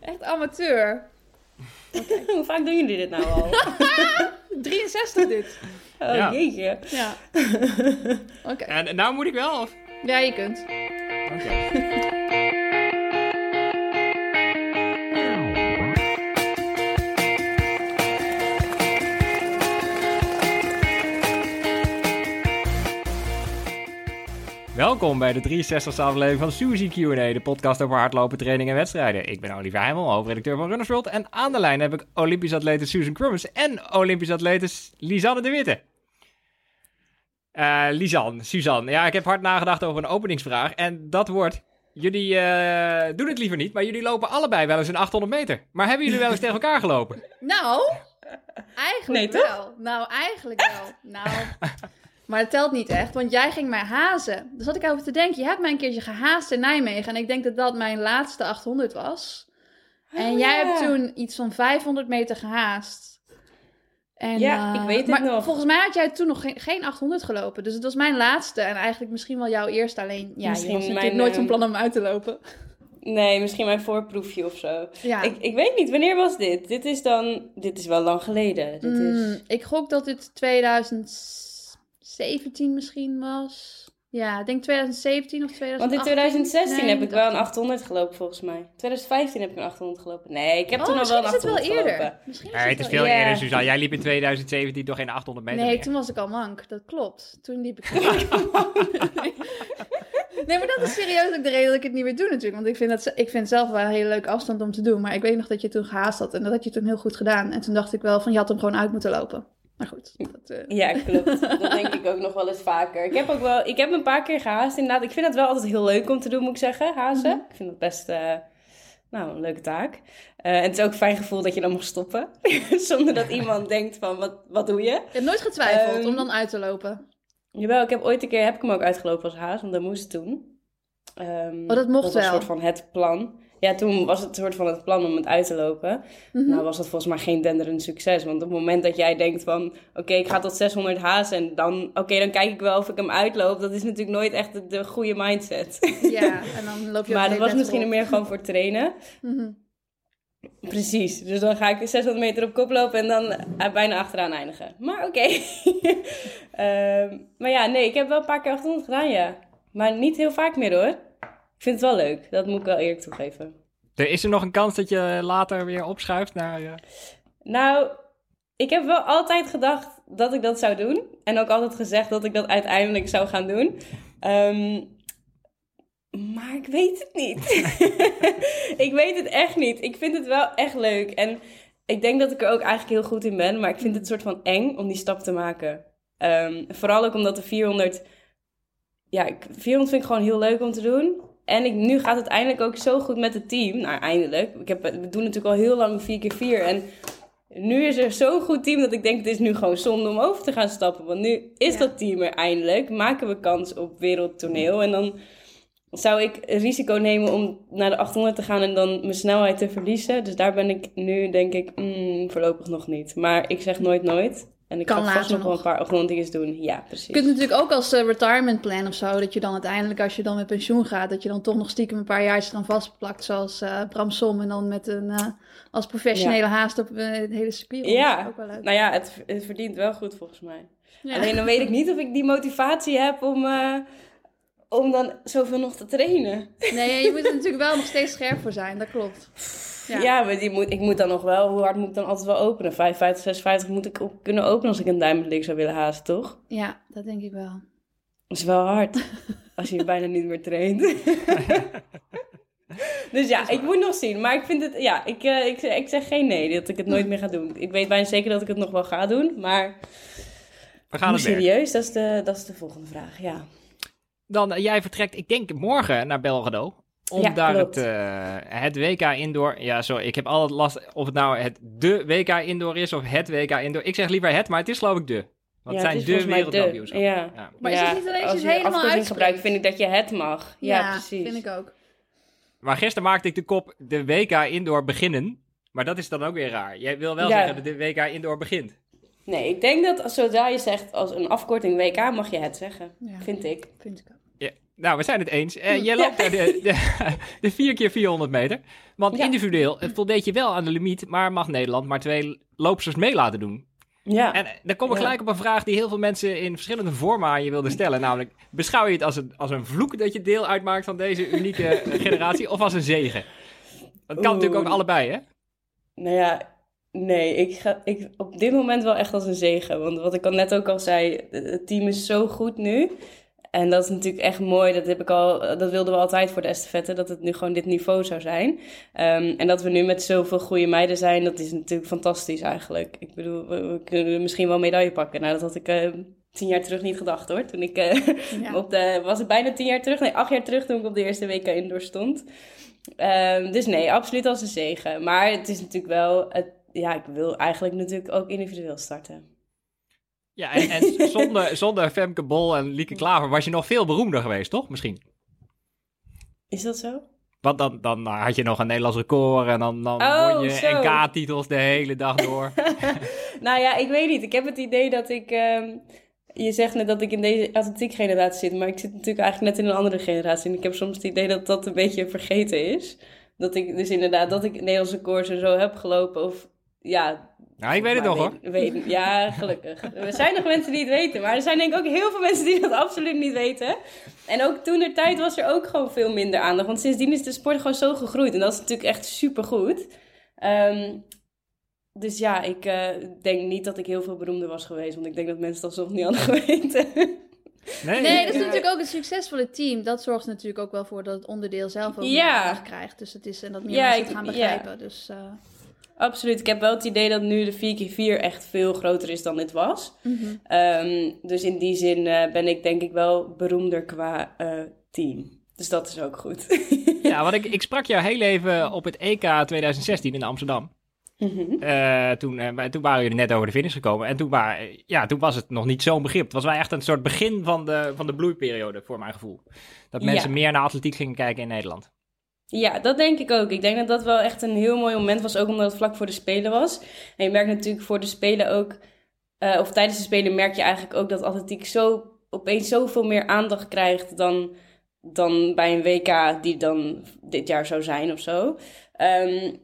Echt amateur. Hoe vaak doen jullie dit nou al? 63 dit. Oh Ja. jeetje. Ja. Oké. En, en nou moet ik wel? Of? Ja, je kunt. Oké. Welkom bij de 63e aflevering van Suzy Q&A, de podcast over hardlopen, training en wedstrijden. Ik ben Olivier Heimel, hoofdredacteur van Runners World. En aan de lijn heb ik Olympisch atlete Susan Crummins en Olympisch atlete Lisanne de Witte. Eh Lisanne, Suzanne, ja, ik heb hard nagedacht over een openingsvraag. En dat wordt, jullie eh, doen het liever niet, maar jullie lopen allebei wel eens een 800 meter. Maar hebben jullie wel eens tegen elkaar gelopen? Nou, eigenlijk Nee, toch? wel. Nou, eigenlijk wel. Nou, maar het telt niet echt, want jij ging mij hazen. Dus zat ik over te denken, je hebt mij een keertje gehaast in Nijmegen. En ik denk dat dat mijn laatste 800 was. En Oh, jij ja. hebt toen iets van 500 meter gehaast. En, Ja, eh, ik weet het maar nog. volgens mij had jij toen nog geen, geen 800 gelopen. Dus het was mijn laatste en eigenlijk misschien wel jouw eerste. Alleen, ja, Misschien je was natuurlijk mijn, nooit eh, van plan om uit te lopen. Nee, misschien mijn voorproefje of zo. Ja. Ik, ik weet niet, wanneer was dit? Dit is dan... Dit is wel lang geleden. Dit Mm, is... Ik gok dat dit 2017 misschien was. Ja, ik denk 2017 of 2018. Want in 2016 Nee, heb ik wel een 18. 800 gelopen volgens mij. 2015 heb ik een 800 gelopen. Nee, ik heb Oh, toen al wel een misschien is het 800 wel eerder. gelopen. Misschien Nee, het is veel eerder, Suzanne. Jij liep in 2017 toch geen 800 meter Nee, meer? toen was ik al mank. Dat klopt. Toen liep ik. nee, maar dat is serieus ook de reden dat ik het niet meer doe natuurlijk. Want ik vind, dat, ik vind het zelf wel een hele leuke afstand om te doen. Maar ik weet nog dat je toen gehaast had. En dat had je toen heel goed gedaan. En toen dacht ik wel van, je had hem gewoon uit moeten lopen. Maar goed. Dat, eh, Ja, klopt. Dat denk ik ook nog wel eens vaker. Ik heb ook wel, ik heb een paar keer gehaast inderdaad. Ik vind het wel altijd heel leuk om te doen, moet ik zeggen, hazen. Mhm. Ik vind dat best, eh, nou, een leuke taak. Eh, en het is ook een fijn gevoel dat je dan mag stoppen. Zonder dat iemand denkt van, wat, wat doe je? Ik heb nooit getwijfeld Ehm, om dan uit te lopen. Jawel, ik heb ooit een keer, heb ik hem ook uitgelopen als haas, want dat moest het toen. Ehm, Oh, dat mocht was wel. een soort van het plan. Ja, toen was het een soort van het plan om het uit te lopen. Mhm. Nou was dat volgens mij geen denderend succes. Want op het moment dat jij denkt van... Oké, ik ga tot 600 hazen en dan... Oké, dan kijk ik wel of ik hem uitloop. Dat is natuurlijk nooit echt de, de goede mindset. Ja, en dan loop je maar dat was misschien meer gewoon voor trainen. Mhm. Precies. Dus dan ga ik 600 meter op kop lopen en dan eh, bijna achteraan eindigen. Maar oké. Ehm, maar ja, nee, ik heb wel een paar keer 800 gedaan, ja. Maar niet heel vaak meer hoor. Ik vind het wel leuk. Dat moet ik wel eerlijk toegeven. Er is er nog een kans dat je later weer opschuift naar... Nou, ik heb wel altijd gedacht dat ik dat zou doen. En ook altijd gezegd dat ik dat uiteindelijk zou gaan doen. Ehm, maar ik weet het niet. ik weet het echt niet. Ik vind het wel echt leuk. En ik denk dat ik er ook eigenlijk heel goed in ben. Maar ik vind het soort van eng om die stap te maken. Ehm, vooral ook omdat de 400... Ja, ik, 400 vind ik gewoon heel leuk om te doen. En ik, nu gaat het eindelijk ook zo goed met het team. Nou, eindelijk. Ik heb, we doen natuurlijk al heel lang 4x4. En nu is er zo'n goed team dat ik denk... het is nu gewoon zonde om over te gaan stappen. Want nu is Ja. dat team er eindelijk. Maken we kans op wereldtoneel. En dan zou ik risico nemen om naar de 800 te gaan... en dan mijn snelheid te verliezen. Dus daar ben ik nu, denk ik, mm, voorlopig nog niet. Maar ik zeg nooit nooit. En ik Kan ga vast nog wel een paar grondingen doen. Ja, precies. Je kunt natuurlijk ook als eh, retirement plan of zo, dat je dan uiteindelijk, als je dan met pensioen gaat, dat je dan toch nog stiekem een paar jaar dan vastplakt, zoals eh Bram Som, en dan met een, eh, als professionele haast op het hele circuit. Ja. Ook wel leuk. Nou ja, het, het verdient wel goed volgens mij. Ja. Alleen dan weet ik niet of ik die motivatie heb om, om dan zoveel nog te trainen. Nee, je moet er natuurlijk wel nog steeds scherp voor zijn, dat klopt. Ja, Ja. maar die moet, ik moet dan nog wel, hoe hard moet ik dan altijd wel openen? 55, 56 moet ik ook kunnen openen als ik een Diamond League zou willen haasten, toch? Ja, dat denk ik wel. Dat is wel hard. als je bijna niet meer traint. dus ja, ik moet nog zien. Maar ik vind het, ja, ik, eh, ik, ik zeg geen nee dat ik het nooit meer ga doen. Ik weet bijna zeker dat ik het nog wel ga doen, maar we gaan hoe serieus, dat is, de, dat is de volgende vraag, ja. Dan, eh, jij vertrekt, ik denk morgen naar Belgrado. Om Ja, daar het, eh, het WK Indoor... Ja, sorry, ik heb altijd last of het nou het de WK Indoor is of het WK Indoor. Ik zeg liever het, maar het is geloof ik de. Want Ja, het zijn de wereldkampioenschappen. ja. Ja. Maar is het niet alleen als je helemaal afkorting uitspreekt? gebruikt, vind ik dat je het mag. Ja, precies. vind ik ook. Maar gisteren maakte ik de kop de WK Indoor beginnen. Maar dat is dan ook weer raar. Jij wil wel Ja. zeggen dat de WK Indoor begint. Nee, ik denk dat als- zodra je zegt als een afkorting WK, mag je het zeggen. Ja, Vind ik. vind ik ook. Nou, we zijn het eens. Uh, jij loopt daar de, de, de 4 keer 400 meter. Want individueel het voldeed je wel aan de limiet, maar mag Nederland maar twee loopsters mee laten doen. Ja. En dan kom ik gelijk op een vraag die heel veel mensen in verschillende vormen aan je wilden stellen. Namelijk, beschouw je het als een, als een vloek dat je deel uitmaakt van deze unieke generatie of als een zegen? Dat kan natuurlijk ook allebei, hè? Nou ja, nee, ik ga ik, op dit moment wel echt als een zegen. Want wat ik al net ook al zei, het team is zo goed nu. En dat is natuurlijk echt mooi. Dat, heb ik al, dat wilden we altijd voor de estafette. Dat het nu gewoon dit niveau zou zijn. Um, en dat we nu met zoveel goede meiden zijn. Dat is natuurlijk fantastisch eigenlijk. Ik bedoel, we, kunnen misschien wel medaille pakken. Nou, dat had ik uh, tien jaar terug niet gedacht hoor. Toen ik uh, op de... Was het bijna tien jaar terug? Nee, acht jaar terug toen ik op de eerste WK Indoor stond. Um, dus nee, absoluut als een zegen. Maar het is natuurlijk wel... Het, ja, ik wil eigenlijk natuurlijk ook individueel starten. Ja, en, en zonder, zonder Femke Bol en Lieke Klaver was je nog veel beroemder geweest, toch? Misschien. Is dat zo? Want dan, dan had je nog een Nederlands record en dan, dan oh, won je NK-titels de hele dag door. nou ja, ik weet niet. Ik heb het idee dat ik... Ehm, je zegt net dat ik in deze atletiek generatie zit, maar ik zit natuurlijk eigenlijk net in een andere generatie. En ik heb soms het idee dat dat een beetje vergeten is. Dat ik dus inderdaad, dat ik Nederlandse records en zo heb gelopen. Of ja, nou, ik weet het nog hoor. Weet, ja, gelukkig. Er zijn nog mensen die het weten, maar er zijn denk ik ook heel veel mensen die dat absoluut niet weten. En ook toen de tijd was er ook gewoon veel minder aandacht. Want sindsdien is de sport gewoon zo gegroeid. En dat is natuurlijk echt supergoed. Um, dus ja, ik uh, denk niet dat ik heel veel beroemder was geweest. Want ik denk dat mensen dat soms niet hadden geweten. Nee, nee, dat is natuurlijk ook een succesvolle team. Dat zorgt natuurlijk ook wel voor dat het onderdeel zelf ook ja. meer krijgt. Dus het is en dat meer ja, mensen het gaan begrijpen. Ja. Dus, uh... Absoluut. Ik heb wel het idee dat nu de 4x4 echt veel groter is dan dit was. Mhm. Ehm, dus in die zin uh, ben ik denk ik wel beroemder qua uh, team. Dus dat is ook goed. ja, want ik, ik sprak jou heel even op het EK 2016 in Amsterdam. Mm -hmm. uh, toen, toen waren jullie net over de finish gekomen. En toen, ja, toen was het nog niet zo'n begrip. Het was wel echt een soort begin van de, van de bloeiperiode, voor mijn gevoel. Dat mensen meer naar atletiek gingen kijken in Nederland. Ja, dat denk ik ook. Ik denk dat dat wel echt een heel mooi moment was, ook omdat het vlak voor de Spelen was. En je merkt natuurlijk voor de Spelen ook, uh, of tijdens de Spelen merk je eigenlijk ook dat atletiek zo opeens zoveel meer aandacht krijgt dan, dan bij een WK die dan dit jaar zou zijn of zo. Um,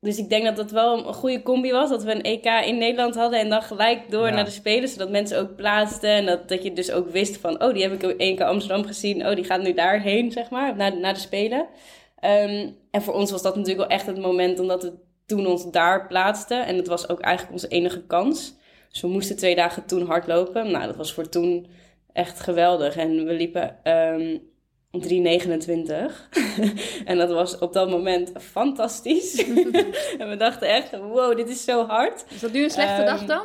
dus ik denk dat dat wel een goede combi was. Dat we een EK in Nederland hadden en dan gelijk door naar de Spelen. Zodat mensen ook plaatsten. En dat, dat je dus ook wist van... Oh, die heb ik één keer Amsterdam gezien. Oh, die gaat nu daarheen, zeg maar. Naar, naar de Spelen. Um, en voor ons was dat natuurlijk wel echt het moment omdat we toen ons daar plaatsten. En het was ook eigenlijk onze enige kans. Dus we moesten twee dagen toen hardlopen. Nou, dat was voor toen echt geweldig. En we liepen um, 3,29. en dat was op dat moment fantastisch. en we dachten echt, wow, dit is zo hard. Is dat nu een slechte um, dag dan?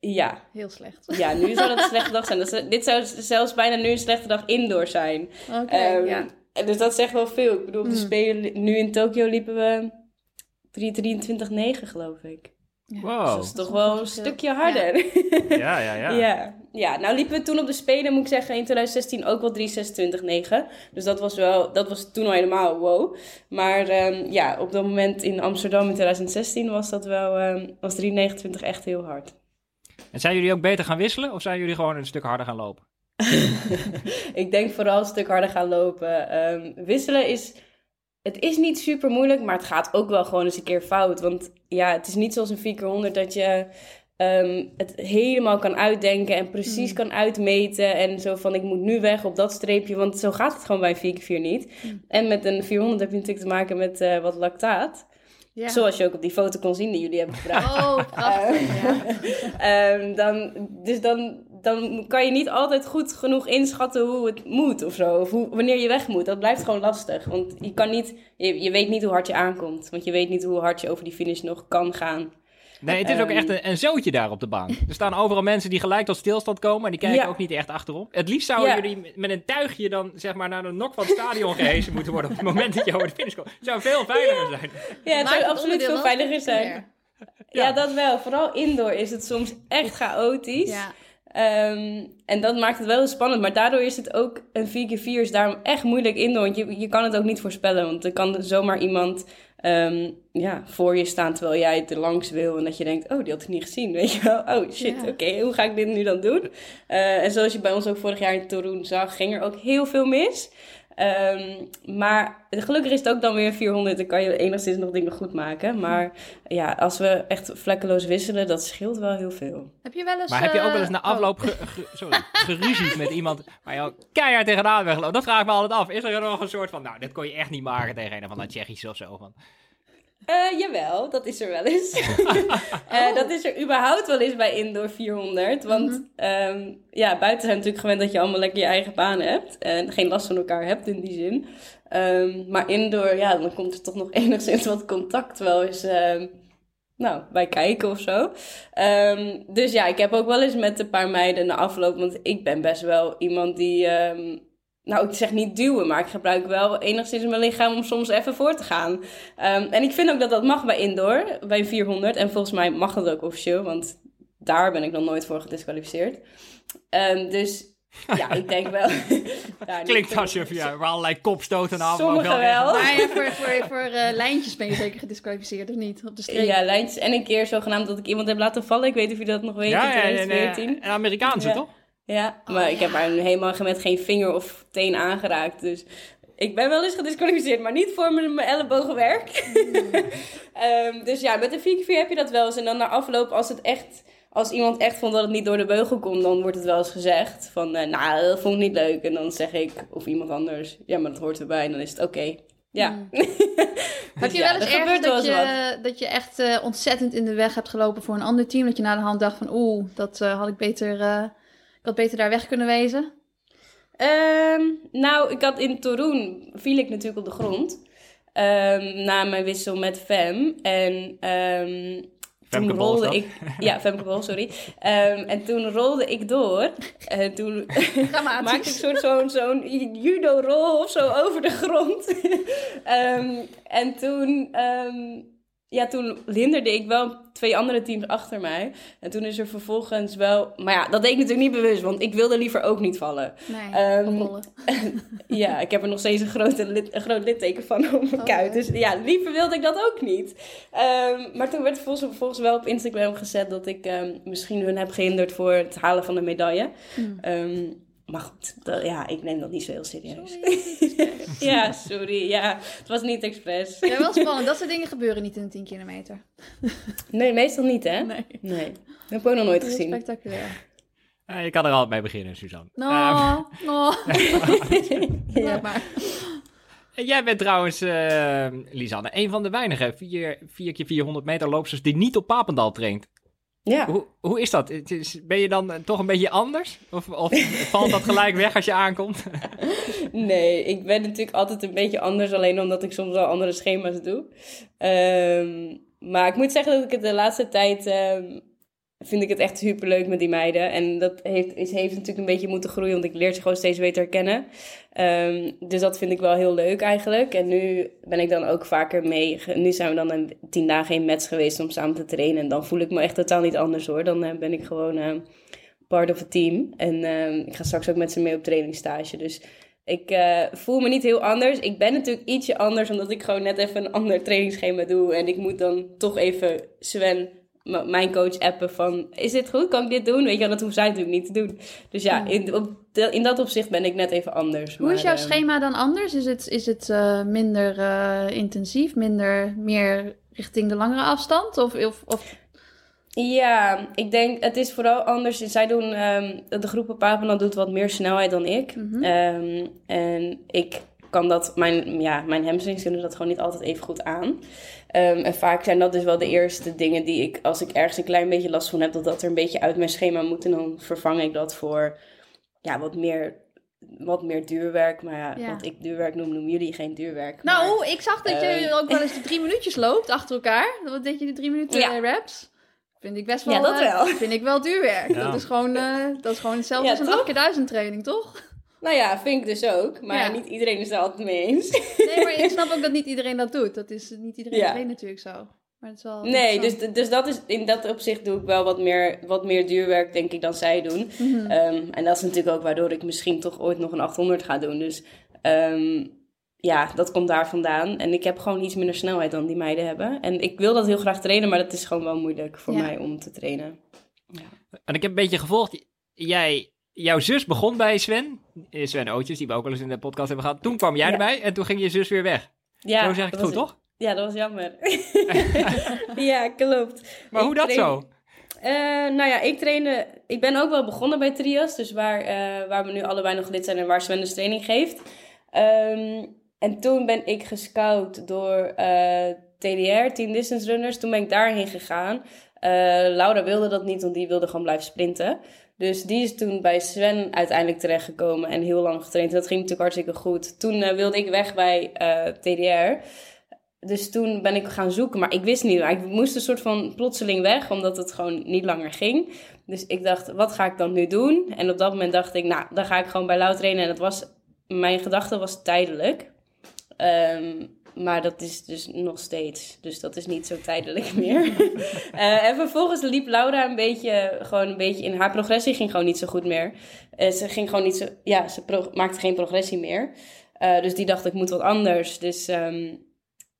Ja. Heel slecht. Ja, nu zou dat een slechte dag zijn. Dus, dit zou zelfs bijna nu een slechte dag indoor zijn. Oké, okay, um, ja. En dus dat zegt wel veel. Ik bedoel, op de mm. Spelen nu in Tokio liepen we 3.23.9 geloof ik. Wow. Dus dat is toch wel een stukje harder. Ja. ja, ja, ja. ja. nou liepen we toen op de Spelen, moet ik zeggen, in 2016 ook wel 3.26.9. Dus dat was wel, dat was toen al helemaal wow. Maar um, ja, op dat moment in Amsterdam in 2016 was dat wel, um, was 3.29 echt heel hard. En zijn jullie ook beter gaan wisselen of zijn jullie gewoon een stuk harder gaan lopen? ik denk vooral een stuk harder gaan lopen. Um, wisselen is. Het is niet super moeilijk, maar het gaat ook wel gewoon eens een keer fout. Want ja, het is niet zoals een 4 keer 100 dat je um, het helemaal kan uitdenken en precies mm. kan uitmeten. En zo van ik moet nu weg op dat streepje, want zo gaat het gewoon bij een 4 keer 4 niet. Mm. En met een 400 heb je natuurlijk te maken met uh, wat lactaat. Ja. Zoals je ook op die foto kon zien die jullie hebben gebracht. Oh, prachtig. ja. um, dan, dus dan dan kan je niet altijd goed genoeg inschatten hoe het moet of zo. Of hoe, wanneer je weg moet. Dat blijft gewoon lastig. Want je kan niet, je, je weet niet hoe hard je aankomt. Want je weet niet hoe hard je over die finish nog kan gaan. Nee, het is ook echt ehm, een, een zootje daar op de baan. Er staan overal mensen die gelijk tot stilstand komen en die kijken ook niet echt achterom. Het liefst zouden jullie met een tuigje dan zeg maar naar de nok van het stadion gehezen moeten worden op het moment dat je over de finish komt. Het zou veel veiliger zijn. Ja, het zou absoluut veel veiliger zijn. Ja. dat wel. Vooral indoor is het soms echt chaotisch. Ja. Um, en dat maakt het wel spannend. Maar daardoor is het ook een 4x4 is daarom echt moeilijk in. Want je, je kan het ook niet voorspellen. Want er kan zomaar iemand ehm, ja, voor je staan terwijl jij er langs wil. En dat je denkt, oh, die had ik niet gezien. Weet je wel? Oh shit, Ja. oké, hoe ga ik dit nu dan doen? Eh, en zoals je bij ons ook vorig jaar in Torun zag, ging er ook heel veel mis. Ehm, maar gelukkig is het ook dan weer 400. Dan kan je enigszins nog dingen goed maken. Maar ja, als we echt vlekkeloos wisselen, dat scheelt wel heel veel. Heb je wel eens... Maar heb je ook wel eens eh, na afloop ge, ge- sorry, geruzied met iemand waar je al keihard tegenaan bent gelopen? Dat vraag ik me altijd af. Is er nog een soort van, nou, dit kon je echt niet maken tegen een van de Tsjechische of zo? Van, Eh, jawel, dat is er wel eens. Eh, dat is er überhaupt wel eens bij Indoor 400. Want ehm, ja, buiten zijn natuurlijk gewend dat je allemaal lekker je eigen baan hebt. En geen last van elkaar hebt in die zin. Ehm, maar indoor, ja, dan komt er toch nog enigszins wat contact wel eens... ehm, nou, bij kijken of zo. Dus ja, ik heb ook wel eens met een paar meiden na afloop... Want ik ben best wel iemand die... nou, ik zeg niet duwen, maar ik gebruik wel enigszins mijn lichaam om soms even voor te gaan. Ehm, en ik vind ook dat dat mag bij indoor, bij 400. En volgens mij mag dat ook officieel, want daar ben ik nog nooit voor gedisqualificeerd. Ehm, dus ja, ik denk wel. Ja, klinkt alsof je voor allerlei kopstoten na afloop Sommigen wel. Maar ja, voor, voor, voor eh, lijntjes ben je zeker gedisqualificeerd, of niet? Op de streep. Ja, lijntjes. En een keer zogenaamd dat ik iemand heb laten vallen. Ik weet niet of je dat nog weet, Ja, in ja, ja, nee, 2014. een Amerikaanse, Ja. toch? Ja, maar ik heb haar helemaal met geen vinger of teen aangeraakt. Dus ik ben wel eens gedisqualificeerd, maar niet voor mijn, mijn ellebogenwerk. Ehm, dus ja, met de 4x4 heb je dat wel eens. En dan na afloop, als, het echt, als iemand echt vond dat het niet door de beugel kon, dan wordt het wel eens gezegd. Van, eh, nou, dat vond ik niet leuk. En dan zeg ik, of iemand anders, ja, maar dat hoort erbij. En dan is het oké. Ja. Mm. Dus Heb je ja, wel eens wel dat je, wat. dat je echt eh, ontzettend in de weg hebt gelopen voor een ander team? Dat je na de hand dacht van oeh, dat eh, had ik beter, ik had beter daar weg kunnen wezen? Ehm, nou, ik had in Torun viel ik natuurlijk op de grond. Ehm, na mijn wissel met Fem. En ehm, Femke toen rolde ik. Ja, Femke Bol, sorry. Ehm, en toen rolde ik door. En toen maakte ik een soort zo'n zo'n judo-rol of zo over de grond. Ehm, en toen, ehm, ja, toen hinderde ik wel twee andere teams achter mij. En toen is er vervolgens wel... Maar ja, dat deed ik natuurlijk niet bewust, want ik wilde liever ook niet vallen. Nee, afrollen. Ja, ik heb er nog steeds een, grote een groot litteken van op mijn Oh, kuit. Dus ja, liever wilde ik dat ook niet. Ehm, maar toen werd volgens, vervolgens wel op Instagram gezet dat ik ehm, misschien hun heb gehinderd voor het halen van de medaille. Hmm. Maar goed, dat- ja, ik neem dat niet zo heel serieus. Sorry. ja, sorry. Ja, het was niet expres. Ja, wel spannend. Dat soort dingen gebeuren niet in de 10 kilometer. Nee, meestal niet, hè? Nee. Nee. Dat heb ik ook nog nooit gezien. spectaculair. Eh, je kan er altijd mee beginnen, Suzanne. No, Ehm, no. Ja. Maar. En Jij bent trouwens, eh, Lisanne, een van de weinige 4 keer 400 meter loopsters die niet op Papendal traint. Ja. Hoe, hoe is dat? Ben je dan eh, toch een beetje anders? Of, of valt dat gelijk weg als je aankomt? Nee, ik ben natuurlijk altijd een beetje anders, alleen omdat ik soms wel andere schema's doe. Ehm, maar ik moet zeggen dat ik het de laatste tijd ehm, vind ik het echt superleuk met die meiden. En dat heeft, is, heeft natuurlijk een beetje moeten groeien, want ik leer ze gewoon steeds beter kennen. Ehm, dus dat vind ik wel heel leuk eigenlijk. En nu ben ik dan ook vaker mee. Nu zijn we dan een tien dagen in match geweest om samen te trainen. En dan voel ik me echt totaal niet anders hoor. Dan eh, ben ik gewoon eh, part of a team. En ehm, ik ga straks ook met ze mee op trainingsstage. Dus ik eh, voel me niet heel anders. Ik ben natuurlijk ietsje anders, omdat ik gewoon net even een ander trainingsschema doe. En ik moet dan toch even Sven, mijn coach, appen van... Is dit goed? Kan ik dit doen? Weet je dat hoeft zij natuurlijk niet te doen. Dus ja, in, op de- in dat opzicht ben ik net even anders. Hoe is jouw ehm, schema dan anders? Is het, is het eh, minder eh, intensief, minder meer richting de langere afstand? Of, of, of Ja, ik denk het is vooral anders. Zij doen, ehm, de groep op Papenland doet wat meer snelheid dan ik. Mhm. Ehm, en ik kan dat, mijn, ja, mijn hamstrings kunnen dat gewoon niet altijd even goed aan. Ehm, en vaak zijn dat dus wel de eerste dingen die ik, als ik ergens een klein beetje last van heb, dat dat er een beetje uit mijn schema moet. En dan vervang ik dat voor ja, wat meer, wat meer duurwerk. Maar ja, Ja. wat ik duurwerk noem, noemen jullie geen duurwerk. maar- Nou, ik zag dat je Ehm. ook wel eens de drie minuutjes loopt achter elkaar. Wat deed je de drie minuten Ja. eh, reps? Vind ik best wel, Ja, dat eh, wel. vind ik wel duurwerk. Ja. Dat, is gewoon, eh, dat is gewoon hetzelfde Ja, als een toch? 8 keer 1000 training, toch? Nou ja, vind ik dus ook. Maar Ja. niet iedereen is het er altijd mee eens. Nee, maar ik snap ook dat niet iedereen dat doet. Dat is niet iedereen Ja. traint natuurlijk zo. Maar het is wel Nee, dus, dus dat is, in dat opzicht doe ik wel wat meer, wat meer duurwerk, denk ik, dan zij doen. Mhm. Ehm, en dat is natuurlijk ook waardoor ik misschien toch ooit nog een 800 ga doen. Dus ehm, ja, dat komt daar vandaan. En ik heb gewoon iets minder snelheid dan die meiden hebben. En ik wil dat heel graag trainen, maar dat is gewoon wel moeilijk voor Ja. mij om te trainen. En ik heb een beetje gevolgd. Jij, jouw zus begon bij Sven. Eh, Sven Ootjes, die we ook al eens in de podcast hebben gehad. Toen kwam jij Ja. erbij en toen ging je zus weer weg. Ja, Zo zeg ik het goed, toch? Ja, dat was jammer. ja, klopt. Maar Ik hoe dat train- zo? Eh, nou ja, ik trainde. Ik ben ook wel begonnen bij Trias, dus waar, eh, waar we nu allebei nog lid zijn en waar Sven dus training geeft. Ehm, en toen ben ik gescout door TDR, Team Distance Runners. Toen ben ik daarheen gegaan. Laura wilde dat niet, want die wilde gewoon blijven sprinten. Dus die is toen bij Sven uiteindelijk terechtgekomen en heel lang getraind. Dat ging natuurlijk hartstikke goed. Toen eh, wilde ik weg bij eh, TDR. Dus toen ben ik gaan zoeken, maar ik wist niet. Ik moest een soort van plotseling weg, omdat het gewoon niet langer ging. Dus ik dacht, wat ga ik dan nu doen? En op dat moment dacht ik, nou, dan ga ik gewoon bij Lau trainen. En dat was, mijn gedachte was tijdelijk. Ehm, maar dat is dus nog steeds. Dus dat is niet zo tijdelijk meer. Eh, en vervolgens liep Laura een beetje, gewoon een beetje in haar progressie ging gewoon niet zo goed meer. Eh, ze ging gewoon niet zo, ja, ze maakte geen progressie meer. Eh, dus die dacht, ik moet wat anders. Dus ehm,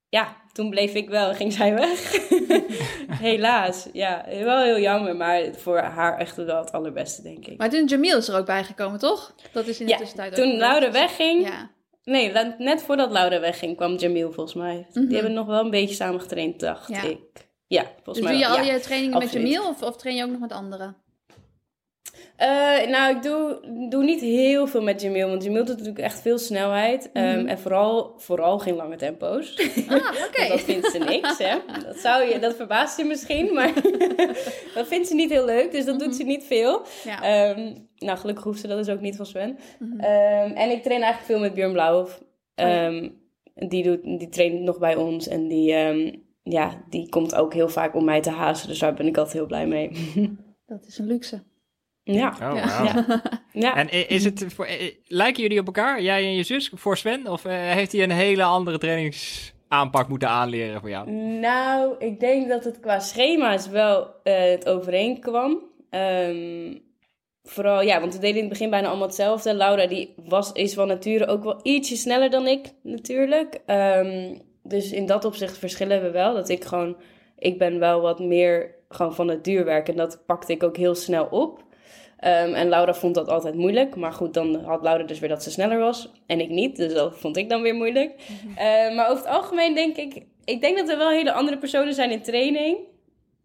ja, toen bleef ik wel, ging zij weg. Helaas, ja, wel heel jammer, maar voor haar echt wel het allerbeste, denk ik. Maar toen Jamil is er ook bijgekomen, toch? Dat is in de Ja, tussentijd ook toen. Laura wegging, Ja. Nee, net voordat Laura wegging kwam Jamil volgens mij. Mhm. Die hebben nog wel een beetje samen getraind, dacht Ja. ik. Ja, volgens Dus mij doe je al ja. je trainingen met. Jamil of, of train je ook nog met anderen? Eh, nou, ik doe, doe niet heel veel met Jamil, want Jamil doet natuurlijk echt veel snelheid. Ehm, Mhm. en vooral, vooral geen lange tempo's. Ah, oké. Dat vindt ze niks, hè. Dat, zou je, dat verbaast je misschien, maar dat vindt ze niet heel leuk. Dus dat doet ze niet veel. Ja. Ehm, nou, gelukkig hoeft ze dat dus ook niet van Sven. Mhm. Ehm, en ik train eigenlijk veel met Björn Blauwhof. ja. Ehm, die, doet, die traint nog bij ons en die, ja, die komt ook heel vaak om mij te hazen. Dus daar ben ik altijd heel blij mee. Dat is een luxe. Ja. Oh, Ja. Ja. ja. En is het voor, lijken jullie op elkaar, jij en je zus, voor Sven? Of eh, heeft hij een hele andere trainingsaanpak moeten aanleren voor jou? Nou, ik denk dat het qua schema's wel eh, het overeenkwam. Ehm, vooral, ja, want we deden in het begin bijna allemaal hetzelfde. Laura die was, is van nature ook wel ietsje sneller dan ik, natuurlijk. Ehm, dus in dat opzicht verschillen we wel. Dat ik gewoon, ik ben wel wat meer gewoon van het duurwerk. En dat pakte ik ook heel snel op. Ehm, en Laura vond dat altijd moeilijk. Maar goed, dan had Laura dus weer dat ze sneller was. En ik niet. Dus dat vond ik dan weer moeilijk. Eh, maar over het algemeen denk ik... Ik denk dat we wel hele andere personen zijn in training.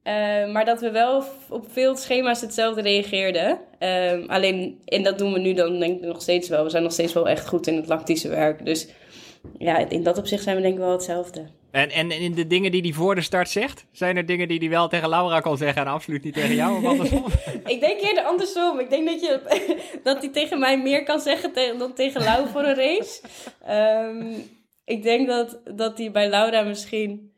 Eh, maar dat we wel op veel schema's hetzelfde reageerden. Ehm, alleen, en dat doen we nu dan denk ik nog steeds wel. We zijn nog steeds wel echt goed in het lactische werk. Dus ja, in dat opzicht zijn we denk ik wel hetzelfde. En, en in de dingen die hij voor de start zegt, zijn er dingen die hij wel tegen Laura kan zeggen en absoluut niet tegen jou? Of andersom? Ik denk eerder andersom. Ik denk dat, je, dat hij tegen mij meer kan zeggen dan tegen Lau voor een race. Ehm, ik denk dat, dat hij bij Laura misschien...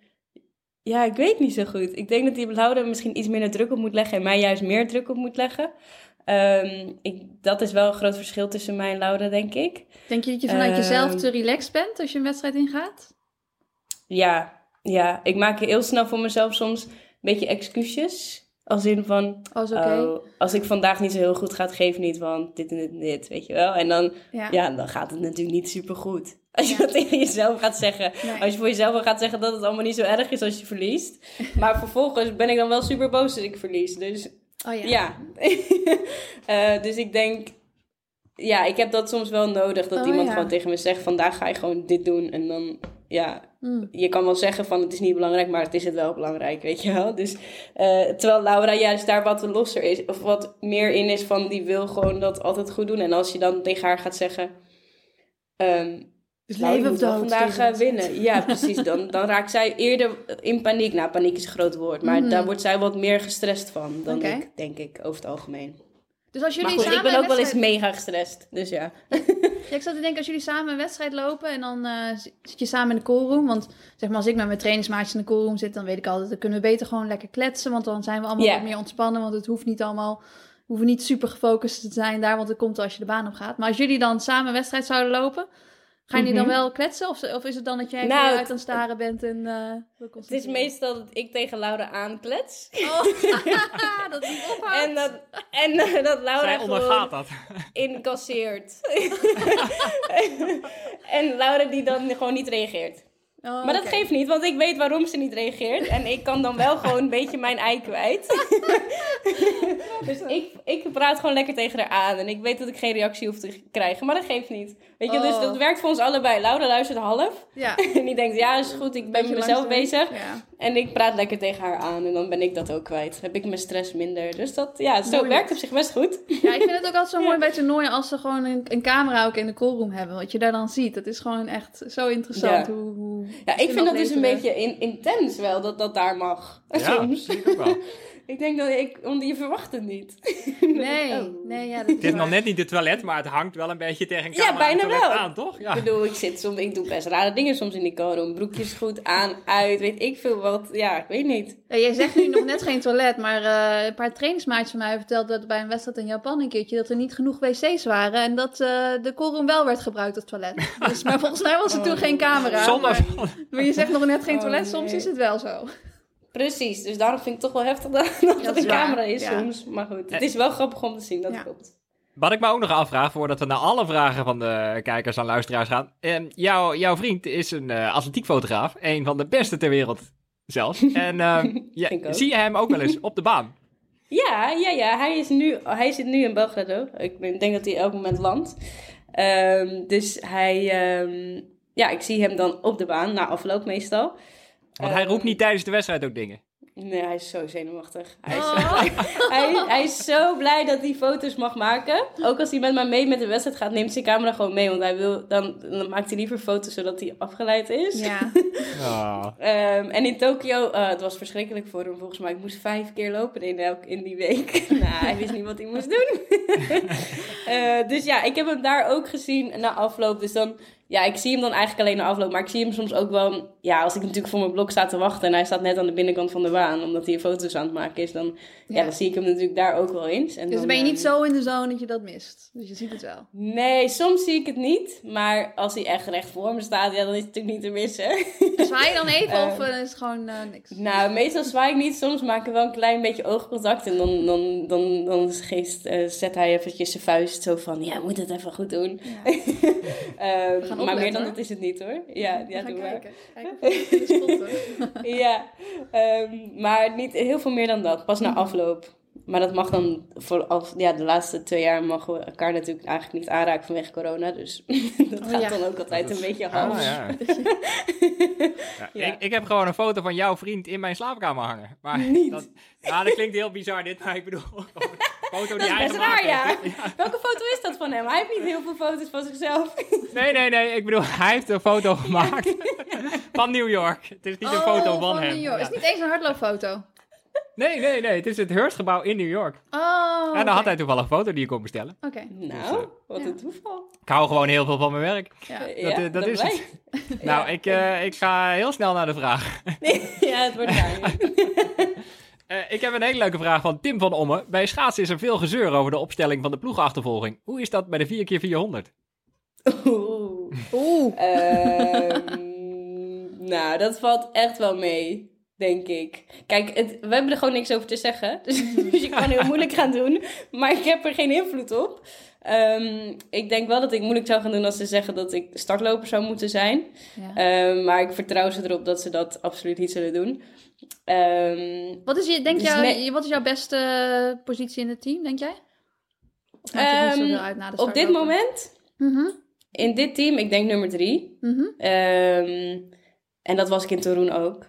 Ja, ik weet niet zo goed. Ik denk dat hij bij Laura misschien iets minder druk op moet leggen... en mij juist meer druk op moet leggen. Ehm, ik, dat is wel een groot verschil tussen mij en Laura, denk ik. Denk je dat je vanuit Ehm. jezelf te relaxed bent als je een wedstrijd ingaat? Ja, ja, ik maak heel snel voor mezelf soms een beetje excuses. Als in van, Oh, is oké. oh, als ik vandaag niet zo heel goed ga, geef niet, want dit en dit en dit, weet je wel. En dan, ja. ja, dan gaat het natuurlijk niet super goed. Als je Ja. dat tegen jezelf gaat zeggen. Nee. Als je voor jezelf gaat zeggen dat het allemaal niet zo erg is als je verliest. Maar vervolgens ben ik dan wel super boos als ik verlies. Dus Oh ja. ja. Eh, dus ik denk, ja, ik heb dat soms wel nodig. Dat Oh, iemand gewoon tegen me zegt, vandaag ga je gewoon dit doen. En dan, ja, Mm. je kan wel zeggen van het is niet belangrijk, maar het is het wel belangrijk, weet je wel. Dus, eh, terwijl Laura juist daar wat losser is, of wat meer in is van die wil gewoon dat altijd goed doen. En als je dan tegen haar gaat zeggen, ehm Dus nou, leven of dood. vandaag eh, winnen. Ja, precies. Dan, dan raakt zij eerder in paniek. Nou, paniek is een groot woord, maar Mhm. daar wordt zij wat meer gestrest van dan ik, denk ik, over het algemeen. Dus als jullie Maar goed, ik samen ben ook wel eens mega gestrest, dus ja. Ja, ik zat te denken, als jullie samen een wedstrijd lopen en dan eh, zit je samen in de callroom. Want zeg maar, als ik met mijn trainingsmaatjes in de callroom zit, dan weet ik altijd, dan kunnen we beter gewoon lekker kletsen. Want dan zijn we allemaal wat meer ontspannen. Want het hoeft niet allemaal, hoeven niet super gefocust te zijn daar, want het komt als je de baan op gaat. Maar als jullie dan samen een wedstrijd zouden lopen, Ga je die dan Mhm. wel kletsen? Of, of is het dan dat jij Nou, uit aan het staren bent en eh Het is meestal dat ik tegen Laura aanklets. Oh, dat ophoudt. En dat, en eh, dat Laura Zij ondergaat gewoon dat. incasseert. en Laura die dan gewoon niet reageert. Oh, Maar dat geeft niet, want ik weet waarom ze niet reageert. En ik kan dan wel gewoon een beetje mijn ei kwijt. dus ik, ik praat gewoon lekker tegen haar aan. En ik weet dat ik geen reactie hoef te krijgen, maar dat geeft niet. Weet je, dus Oh. dat werkt voor ons allebei. Laura luistert half. Ja, En die denkt, ja, is goed, ik ben met mezelf langzaam. bezig. Ja. En ik praat lekker tegen haar aan en dan ben ik dat ook kwijt. Heb ik mijn stress minder. Dus dat, ja, zo Mooi. werkt op zich best goed. ja, ik vind het ook altijd zo mooi bij toernooien als ze gewoon een, een camera ook in de callroom hebben. Wat je daar dan ziet. Dat is gewoon echt zo interessant. Hoe Ja, ik vind dat dus een beetje in, intens wel, dat dat daar mag. Ja, ook wel. Ik denk dat ik, want je verwacht het niet. Nee, Oh. nee, ja, dat Het is nog net niet het toilet, maar het hangt wel een beetje tegen een Ja, camera bijna wel. aan, toch? Ja. Ik bedoel, ik zit soms, ik doe best rare dingen soms in die korum. Broekjes goed aan, uit, weet ik veel wat. Ja, ik weet niet. Ja, jij zegt nu nog net geen toilet, maar eh, een paar trainingsmaatjes van mij hebben verteld dat bij een wedstrijd in Japan een keertje dat er niet genoeg wc's waren en dat eh, de koolroom wel werd gebruikt als toilet. Dus, maar volgens mij was er toen Oh. geen camera. Zonder, Maar, maar je zegt nog net geen Oh, toilet, soms is het wel zo. Precies, dus daarom vind ik het toch wel heftig dat, dat Dat er een waar, camera is ja. soms. Maar goed, het is wel grappig om te zien, dat Ja. klopt. Wat ik me ook nog afvraag, voordat we naar alle vragen van de kijkers en luisteraars gaan. Eh, jouw, jouw vriend is een eh, atletiekfotograaf, een van de beste ter wereld zelfs. En eh, ja, zie je hem ook wel eens op de baan? Ja, ja, ja. Hij, is nu, hij zit nu in Belgrado. Ik denk dat hij elk moment landt. Ehm, dus hij... ehm, ja, ik zie hem dan op de baan, na afloop meestal. Want hij Ehm, roept niet tijdens de wedstrijd ook dingen. Nee, hij is zo zenuwachtig. Hij is, zo Oh. blij. hij, hij is zo blij dat hij foto's mag maken. Ook als hij met mij mee met de wedstrijd gaat, neemt zijn camera gewoon mee. Want hij wil, dan, dan maakt hij liever foto's zodat hij afgeleid is. Ja. Oh. Ehm, en in Tokio, eh, het was verschrikkelijk voor hem volgens mij. Ik moest vijf keer lopen in, elk, in die week. nou, hij wist niet wat hij moest doen. Eh, dus ja, ik heb hem daar ook gezien na afloop. Dus dan, ja, ik zie hem dan eigenlijk alleen na afloop. Maar ik zie hem soms ook wel, ja, als ik natuurlijk voor mijn blok sta te wachten. En hij staat net aan de binnenkant van de baan, omdat hij foto's aan het maken is. Dan, ja. Ja. dan zie ik hem natuurlijk daar ook wel eens. En Dus dan, dan ben je niet ehm, zo in de zone dat je dat mist. Dus je ziet het wel. Nee, soms zie ik het niet. Maar als hij echt recht voor me staat, ja, dan is het natuurlijk niet te missen. Zwaai je dan even Eh, of eh, is het gewoon eh, niks? Nou, meestal zwaai ik niet. Soms maken we wel een klein beetje oogcontact. En dan, dan, dan, dan geest, eh, zet hij eventjes zijn vuist zo van... Ja, moet het even goed doen. Ja. Eh, gaan maar meer dan dat is het niet hoor. Ja, ja doe maar. kijken. Kijken of het. Ja, ehm, maar niet heel veel meer dan dat. Pas na afloop. Maar dat mag dan voor af, ja, de laatste twee jaar mogen we elkaar natuurlijk eigenlijk niet aanraken vanwege corona. Dus dat Oh, gaat ja. dan ook altijd Dat is- een beetje Ah, half. ja. Ja, Ja. Ik, ik heb gewoon een foto van jouw vriend in mijn slaapkamer hangen. Maar Niet. Dat, ja, dat klinkt heel bizar dit, maar ik bedoel... foto Dat die is hij best gemaakt raar, ja. heeft. Welke foto is dat van hem? Hij heeft niet heel veel foto's van zichzelf. Nee, nee, nee. Ik bedoel, hij heeft een foto gemaakt van New York. Het is niet een Oh, foto van, hem. New York. Ja. Het is niet eens een hardloopfoto. Nee, nee, nee. Het is het Hearstgebouw in New York. Oh, en dan had hij toevallig een foto die je kon bestellen. Oké, Nou, wat ja. een toeval. Ik hou gewoon heel veel van mijn werk. ja. Ja, eh, dat is blijkt. Nou, ik, eh, ik ga heel snel naar de vraag. ja, het wordt raar. Eh, ik heb een hele leuke vraag van Tim van Omme. Bij schaatsen is er veel gezeur over de opstelling van de ploegachtervolging. Hoe is dat bij de 4x400? Oeh. Oeh. Ehm, nou, dat valt echt wel mee, denk ik. Kijk, het, we hebben er gewoon niks over te zeggen. Dus, dus je kan heel moeilijk gaan doen. Maar ik heb er geen invloed op. Ehm, ik denk wel dat ik moeilijk zou gaan doen als ze zeggen dat ik startloper zou moeten zijn. Ja. Ehm, maar ik vertrouw ze erop dat ze dat absoluut niet zullen doen. Ehm, Wat is, je, denk Dus jou, nee- wat is jouw beste positie in het team, denk jij? Uit op dit moment, Mhm, in dit team, ik denk nummer drie. mhm. En dat was ik in Torun ook.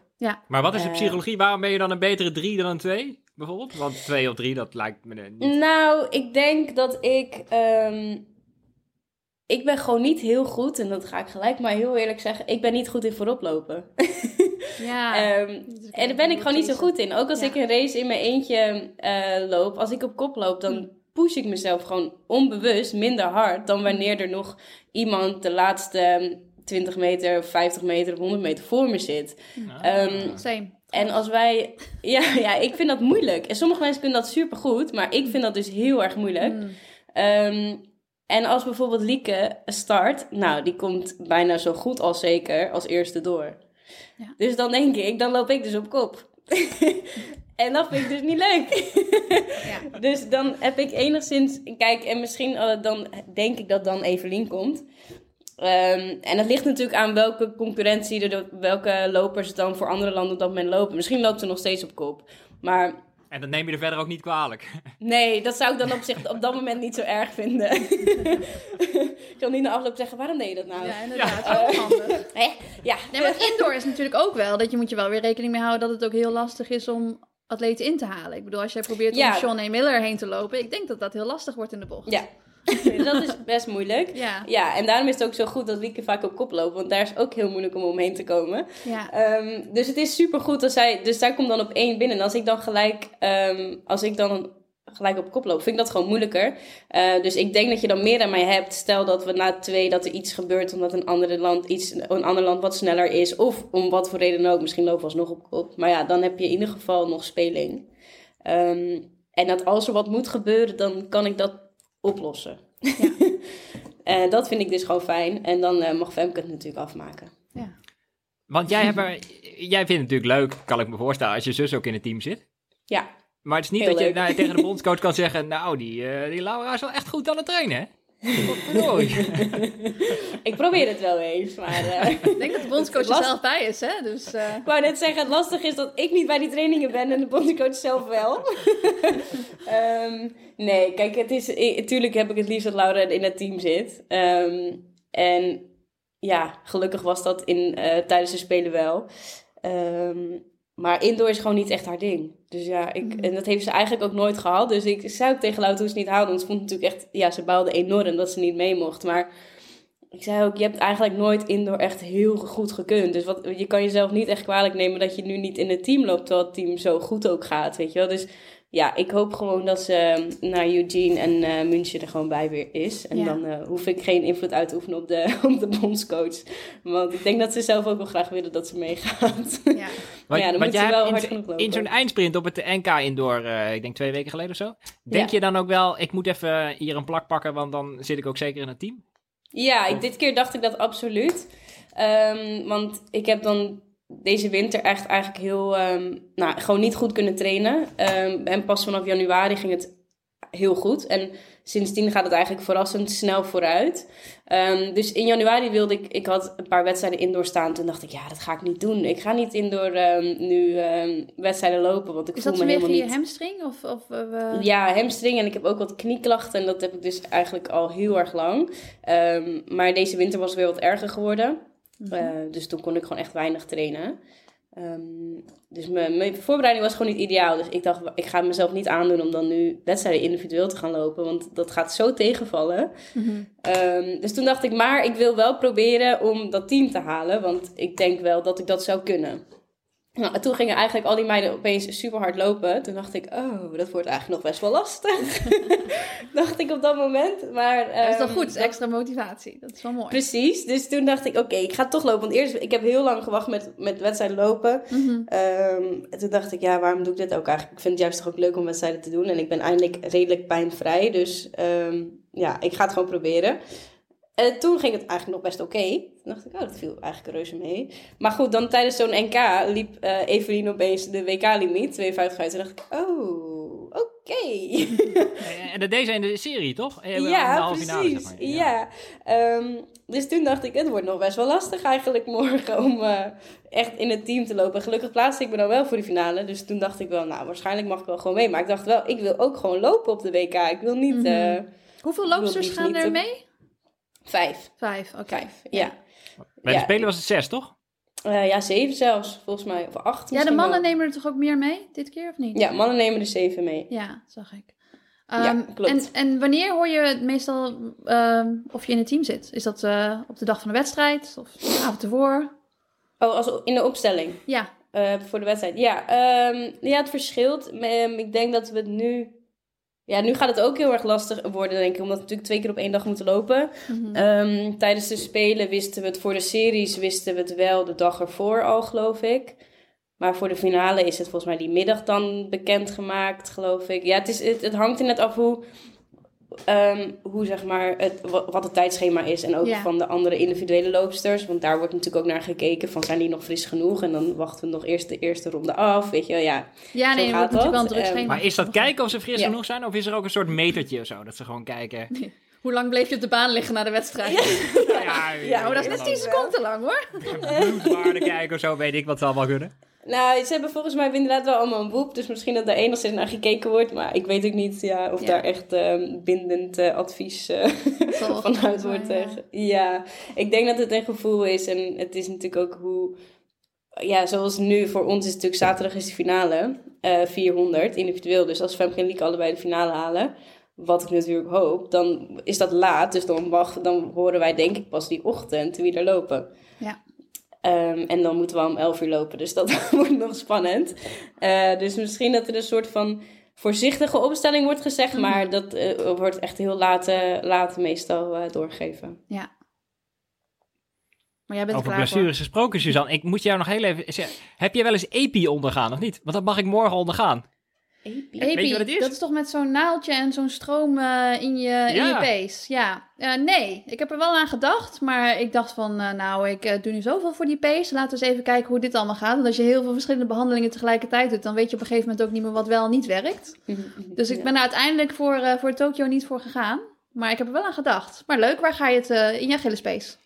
Maar wat is de Eh. psychologie? Waarom ben je dan een betere 3 dan een 2? Bijvoorbeeld? Want 2 of 3, dat lijkt me niet. Nou, ik denk dat ik. ehm, ik ben gewoon niet heel goed, en dat ga ik gelijk maar heel eerlijk zeggen. Ik ben niet goed in vooroplopen. Ja. Ehm, en daar ben ik gewoon niet zo goed in. Ook als Ja. ik een race in mijn eentje eh, loop, als ik op kop loop, dan push ik mezelf gewoon onbewust minder hard dan wanneer er nog iemand de laatste 20 meter, 50 meter of 100 meter voor me zit. Ehm, Same. en als wij. Ja, ja, ik vind dat moeilijk. En sommige mensen kunnen dat supergoed, maar ik vind dat dus heel erg moeilijk. Mm. Ehm, En als bijvoorbeeld Lieke start, nou, die komt bijna zo goed als zeker als eerste door. Ja. Dus dan denk ik, dan loop ik dus op kop. en dat vind ik dus niet leuk. Ja. Dus dan heb ik enigszins, kijk, en misschien eh, dan denk ik dat dan Evelien komt. Ehm, en dat ligt natuurlijk aan welke concurrentie, er, welke lopers dan voor andere landen op dat moment lopen. Misschien loopt ze nog steeds op kop. Maar En dat neem je er verder ook niet kwalijk. nee, dat zou ik dan op zich op dat moment niet zo erg vinden. ik kan niet na afloop zeggen, waarom deed je dat nou? Ja, inderdaad. Ook handig. Hè? Ja, Nee, maar indoor is natuurlijk ook wel dat je moet je wel weer rekening mee houden dat het ook heel lastig is om atleten in te halen. Ik bedoel, als jij probeert Ja. om Sean A. Miller heen te lopen, ik denk dat dat heel lastig wordt in de bocht. ja. dat is best moeilijk. Ja. Ja, en daarom is het ook zo goed dat Lieke vaak op kop loopt. Want daar is ook heel moeilijk om omheen te komen. Ja. Ehm, dus het is super goed dat zij. Dus zij komt dan op één binnen. En als ik dan gelijk. ehm, als ik dan gelijk op kop loop, vind ik dat gewoon moeilijker. Eh, dus ik denk dat je dan meer aan mij hebt. Stel dat we na twee dat er iets gebeurt omdat een, andere land iets, een ander land wat sneller is. Of om wat voor reden ook. Misschien lopen we alsnog op kop. Maar ja, dan heb je in ieder geval nog speling. Ehm, en dat als er wat moet gebeuren, dan kan ik dat oplossen. Eh, dat vind ik dus gewoon fijn. En dan eh, mag Femke het natuurlijk afmaken. ja. Want jij, hebt er, jij vindt het natuurlijk leuk, kan ik me voorstellen, als je zus ook in het team zit. Ja, Maar het is niet Heel dat je nou, tegen de bondscoach kan zeggen, nou, die, eh, die Laura is wel echt goed aan het trainen. ik probeer het wel eens. Maar eh, Ik denk dat de bondscoach er zelf bij is, hè? Dus eh, ik wou net zeggen, het lastig is dat ik niet bij die trainingen ben en de bondscoach zelf wel. Ehm, nee, kijk, het is, natuurlijk heb ik het liefst dat Laura in het team zit. Ehm, en ja, gelukkig was dat in, eh, tijdens de Spelen wel. Ehm, maar indoor is gewoon niet echt haar ding. Dus ja, ik, Mhm. en dat heeft ze eigenlijk ook nooit gehad. Dus ik zei ook tegen Laura toen ze het niet haalde. Want ze vond natuurlijk echt, ja, ze baalde enorm dat ze niet mee mocht. Maar ik zei ook, je hebt eigenlijk nooit indoor echt heel goed gekund. Dus wat, je kan jezelf niet echt kwalijk nemen dat je nu niet in het team loopt, terwijl het team zo goed ook gaat, weet je wel. Dus ja, ik hoop gewoon dat ze eh, naar Eugene en eh München er gewoon bij weer is. En Ja. dan eh, hoef ik geen invloed uit te oefenen op de, op de bondscoach. Want ik denk dat ze zelf ook wel graag willen dat ze meegaat. ja. Maar ja, dan moet je wel hard in, genoeg lopen. in zo'n eindsprint op het NK Indoor, eh, ik denk twee weken geleden of zo. Denk Ja. je dan ook wel, ik moet even hier een plak pakken, want dan zit ik ook zeker in het team? Ja, ik, dit keer dacht ik dat absoluut. Ehm, want ik heb dan deze winter echt eigenlijk heel, ehm, nou, gewoon niet goed kunnen trainen. Ehm, en pas vanaf januari ging het heel goed. En sindsdien gaat het eigenlijk verrassend snel vooruit. Ehm, dus in januari wilde ik, ik had een paar wedstrijden indoor staan. Toen dacht ik, ja, dat ga ik niet doen. Ik ga niet indoor nu wedstrijden lopen, want ik Is voel dat me helemaal je niet... hamstring? Of, of, eh, Ja, hamstring en ik heb ook wat knieklachten en dat heb ik dus eigenlijk al heel erg lang. Maar deze winter was het weer wat erger geworden. Mhm. Eh, dus toen kon ik gewoon echt weinig trainen. Ehm, dus mijn, mijn voorbereiding was gewoon niet ideaal. Dus ik dacht, ik ga mezelf niet aandoen om dan nu wedstrijden individueel te gaan lopen. Want dat gaat zo tegenvallen. Mhm. Ehm, dus toen dacht ik, maar ik wil wel proberen om dat team te halen. Want ik denk wel dat ik dat zou kunnen. Nou, en toen gingen eigenlijk al die meiden opeens super hard lopen. Toen dacht ik, oh, dat wordt eigenlijk nog best wel lastig. dacht ik op dat moment. Maar, dat is wel ehm, goed, dat extra motivatie. Dat is wel mooi. Precies, dus toen dacht ik, oké, ik ga toch lopen. Want eerst, ik heb heel lang gewacht met, met wedstrijden lopen. Mhm. Ehm, en toen dacht ik, ja, waarom doe ik dit ook eigenlijk? Ik vind het juist toch ook leuk om wedstrijden te doen. En ik ben eindelijk redelijk pijnvrij. Dus ehm, ja, ik ga het gewoon proberen. En toen ging het eigenlijk nog best oké. Toen dacht ik, oh, dat viel eigenlijk reuze mee. Maar goed, dan tijdens zo'n NK liep eh Evelien opeens de WK-limiet, 52 uit. Toen dacht ik, oh, oké. En dat deed ze in de serie, toch? Eh, Ja, halve finale, precies. zeg maar. ja. Ehm, dus toen dacht ik, het wordt nog best wel lastig eigenlijk morgen om eh, echt in het team te lopen. Gelukkig plaatste ik me dan wel voor de finale. Dus toen dacht ik wel, nou, waarschijnlijk mag ik wel gewoon mee. Maar ik dacht wel, ik wil ook gewoon lopen op de WK. Ik wil niet Mhm. eh, Hoeveel loopsters gaan er mee? vijf. Vijf, oké. Vijf, ja. Bij de. Spelen was het zes, toch? Eh, ja, zeven zelfs, volgens mij. Of acht Ja, de mannen wel. nemen er toch ook meer mee dit keer, of niet? Ja, mannen nemen er zeven mee. Ja, zag ik. Ja, Ehm, klopt. En, en wanneer hoor je meestal ehm, of je in het team zit? Is dat eh, op de dag van de wedstrijd of de avond ervoor? Oh, als in de opstelling. Ja, Eh, voor de wedstrijd. Ja, ehm, ja het verschilt. Ik denk dat we het nu... Ja, nu gaat het ook heel erg lastig worden, denk ik. Omdat we natuurlijk twee keer op één dag moeten lopen. Mhm. Ehm, tijdens de Spelen wisten we het voor de series... wisten we het wel de dag ervoor al, geloof ik. Maar voor de finale is het volgens mij die middag dan bekendgemaakt, geloof ik. Ja, het, is, het, het hangt er net af hoe, ehm, hoe zeg maar het, wat het tijdschema is. En ook van de andere individuele loopsters. Want daar wordt natuurlijk ook naar gekeken van zijn die nog fris genoeg? En dan wachten we nog eerst de eerste ronde af. Weet je, ja. Ja, nee, gaat dat. Wel een um, maar is dat kijken of ze fris genoeg zijn? Of is er ook een soort metertje of zo? Dat ze gewoon kijken. Hoe lang bleef je op de baan liggen na de wedstrijd? Ja, ja, ja, maar dat is net 10 seconden lang hoor. Bloedwaarde kijken of zo, weet ik wat ze allemaal kunnen. Nou, ze hebben volgens mij inderdaad wel allemaal een boek. Dus misschien dat daar enigszins naar gekeken wordt. Maar ik weet ook niet ja, of daar echt uh, bindend uh, advies uh, vanuit wordt. Ja. ja, ik denk dat het een gevoel is. En het is natuurlijk ook hoe... Ja, zoals nu voor ons is natuurlijk zaterdag is de finale. 400 individueel. Dus als Femke en Lieke allebei de finale halen wat ik natuurlijk hoop, dan is dat laat. Dus dan, wacht, dan horen wij denk ik pas die ochtend wie er lopen. Um, en dan moeten we om 11 uur lopen, dus dat wordt nog spannend. Uh, dus misschien dat er een soort van voorzichtige opstelling wordt gezegd, mhm. maar dat uh, wordt echt heel laat, uh, laat meestal doorgegeven. Ja. Maar jij bent Over blessures gesproken, Suzanne. Ik moet jou nog heel even. Heb jij wel eens EPI ondergaan of niet? Want dat mag ik morgen ondergaan. Epi? Weet je wat het is? Dat is toch met zo'n naaldje en zo'n stroom uh, in, je, in je pees. Ja. Uh, nee, ik heb er wel aan gedacht. Maar ik dacht van, uh, nou, ik doe nu zoveel voor die pees. Laten we eens even kijken hoe dit allemaal gaat. Want als je heel veel verschillende behandelingen tegelijkertijd doet... dan weet je op een gegeven moment ook niet meer wat wel en niet werkt. dus ik ben er uiteindelijk voor, voor Tokio niet voor gegaan. Maar ik heb er wel aan gedacht. Maar leuk, waar ga je het in je Achillespees?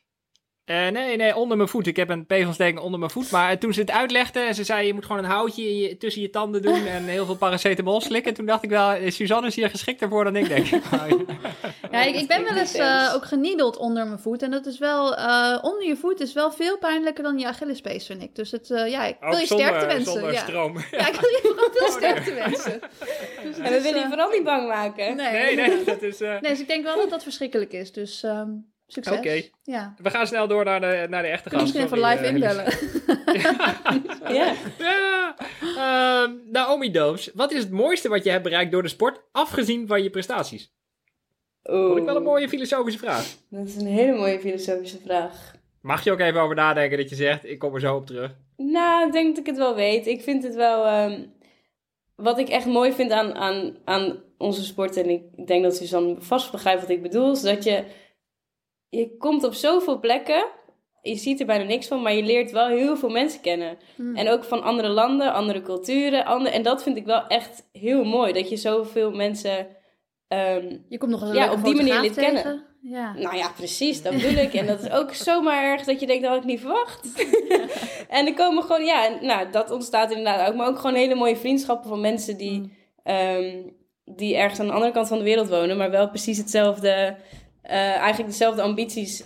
Uh, nee, nee, onder mijn voet. Ik heb een peesontsteking onder mijn voet. Maar toen ze het uitlegde en ze zei je moet gewoon een houtje je, tussen je tanden doen en heel veel paracetamol slikken. Toen dacht ik wel, eh, Suzanne is hier geschikter voor dan ik denk. ja, ik, ik, ben wel eens uh, ook geniedeld onder mijn voet. En dat is wel, uh, onder je voet is wel veel pijnlijker dan je Achillespees, vind ik. Dus het, ja, ik wil je sterkte wensen. Zonder ja. stroom. Ja. ik wil je vooral veel oh, sterkte wensen. Dus en we willen je vooral niet bang maken. Nee, nee, nee dat is... Nee, dus ik denk wel dat dat verschrikkelijk is. Dus... Um, Succes. Oké. Ja. We gaan snel door naar de, naar de echte gast. Misschien even live uh, inbellen. ja. ja. Uh, Naomi Doos, wat is het mooiste wat je hebt bereikt door de sport, afgezien van je prestaties? Oeh. Vond ik wel een mooie filosofische vraag. Dat is een hele mooie filosofische vraag. Mag je ook even over nadenken dat je zegt, ik kom er zo op terug? Nou, ik denk dat ik het wel weet. Ik vind het wel... Um, wat ik echt mooi vind aan, aan, aan onze sport, en ik denk dat Suzanne vast begrijpt wat ik bedoel, is dat je je komt op zoveel plekken. Je ziet er bijna niks van, maar je leert wel heel veel mensen kennen. Hmm. En ook van andere landen, andere culturen. Andere, en dat vind ik wel echt heel mooi. Dat je zoveel mensen. Um, je komt nog eens ja, op die manier leert kennen. Ja. Nou ja, precies, dat bedoel ik. En dat is ook zomaar erg dat je denkt, dat had ik niet verwacht. en er komen gewoon, ja, nou, dat ontstaat inderdaad ook. Maar ook gewoon hele mooie vriendschappen van mensen die, hmm. um, die ergens aan de andere kant van de wereld wonen, maar wel precies hetzelfde eigenlijk dezelfde ambities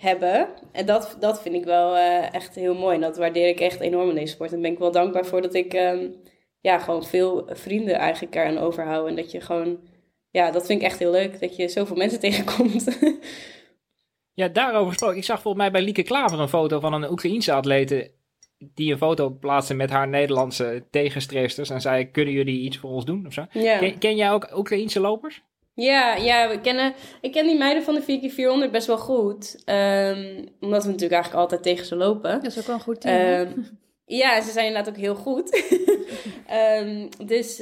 hebben. En dat, dat vind ik wel uh, echt heel mooi. En dat waardeer ik echt enorm in deze sport. En ben ik wel dankbaar voor dat ik um, ja, gewoon veel vrienden eigenlijk eraan overhoud. En dat je gewoon, ja, dat vind ik echt heel leuk. Dat je zoveel mensen tegenkomt. ja, daarover gesproken. Ik zag volgens mij bij Lieke Klaver een foto van een Oekraïense atlete die een foto plaatste met haar Nederlandse tegenstreefsters en zei: Kunnen jullie iets voor ons doen? Of zo. Ken, ken, jij ook Oekraïense lopers? Ja, ja we kennen, ik ken die meiden van de 4x400 best wel goed. Um, omdat we natuurlijk eigenlijk altijd tegen ze lopen. Dat is ook wel een goed team. Um, ja, ze zijn inderdaad ook heel goed. um, dus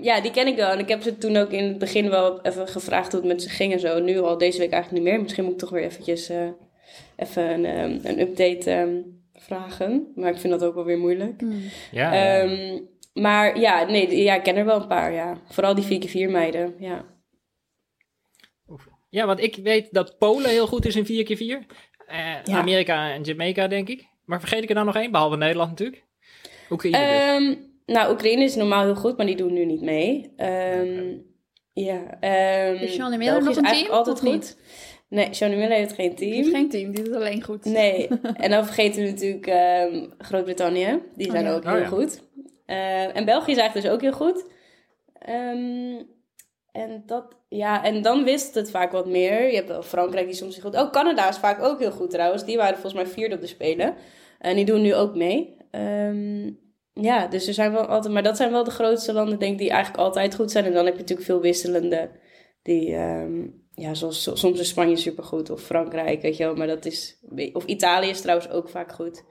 ja, die ken ik wel. En ik heb ze toen ook in het begin wel even gevraagd hoe het met ze ging en zo. Nu al deze week eigenlijk niet meer. Misschien moet ik toch weer eventjes uh, even een, een update vragen. Maar ik vind dat ook wel weer moeilijk. Hmm. Ja. maar ja, nee, ja, ik ken er wel een paar, ja. Vooral die 4x4 meiden, ja. Ja, want ik weet dat Polen heel goed is in 4x4. Uh, Amerika en Jamaica, denk ik. Maar vergeet ik er dan nog één, behalve Nederland natuurlijk? Oekraïne um, Nou, Oekraïne is normaal heel goed, maar die doen nu niet mee. Um, ja. Um, is Jean Miller nog een team? altijd goed. Nee, Jean Miller heeft geen team. Heeft geen team, die doet alleen goed. Nee, en dan vergeten we natuurlijk Groot-Brittannië. Die zijn oh, ook heel oh, goed. Uh, en België is eigenlijk dus ook heel goed. Um, en, dat, ja, en dan wist het vaak wat meer. Je hebt Frankrijk die soms goed... Oh, Canada is vaak ook heel goed trouwens. Die waren volgens mij vierde op de Spelen. En die doen nu ook mee. Ehm, ja, dus er zijn wel altijd... Maar dat zijn wel de grootste landen, denk die eigenlijk altijd goed zijn. En dan heb je natuurlijk veel wisselende... Die, ehm, ja, zoals soms is Spanje supergoed. Of Frankrijk, weet je wel. Maar dat is... Of Italië is trouwens ook vaak goed.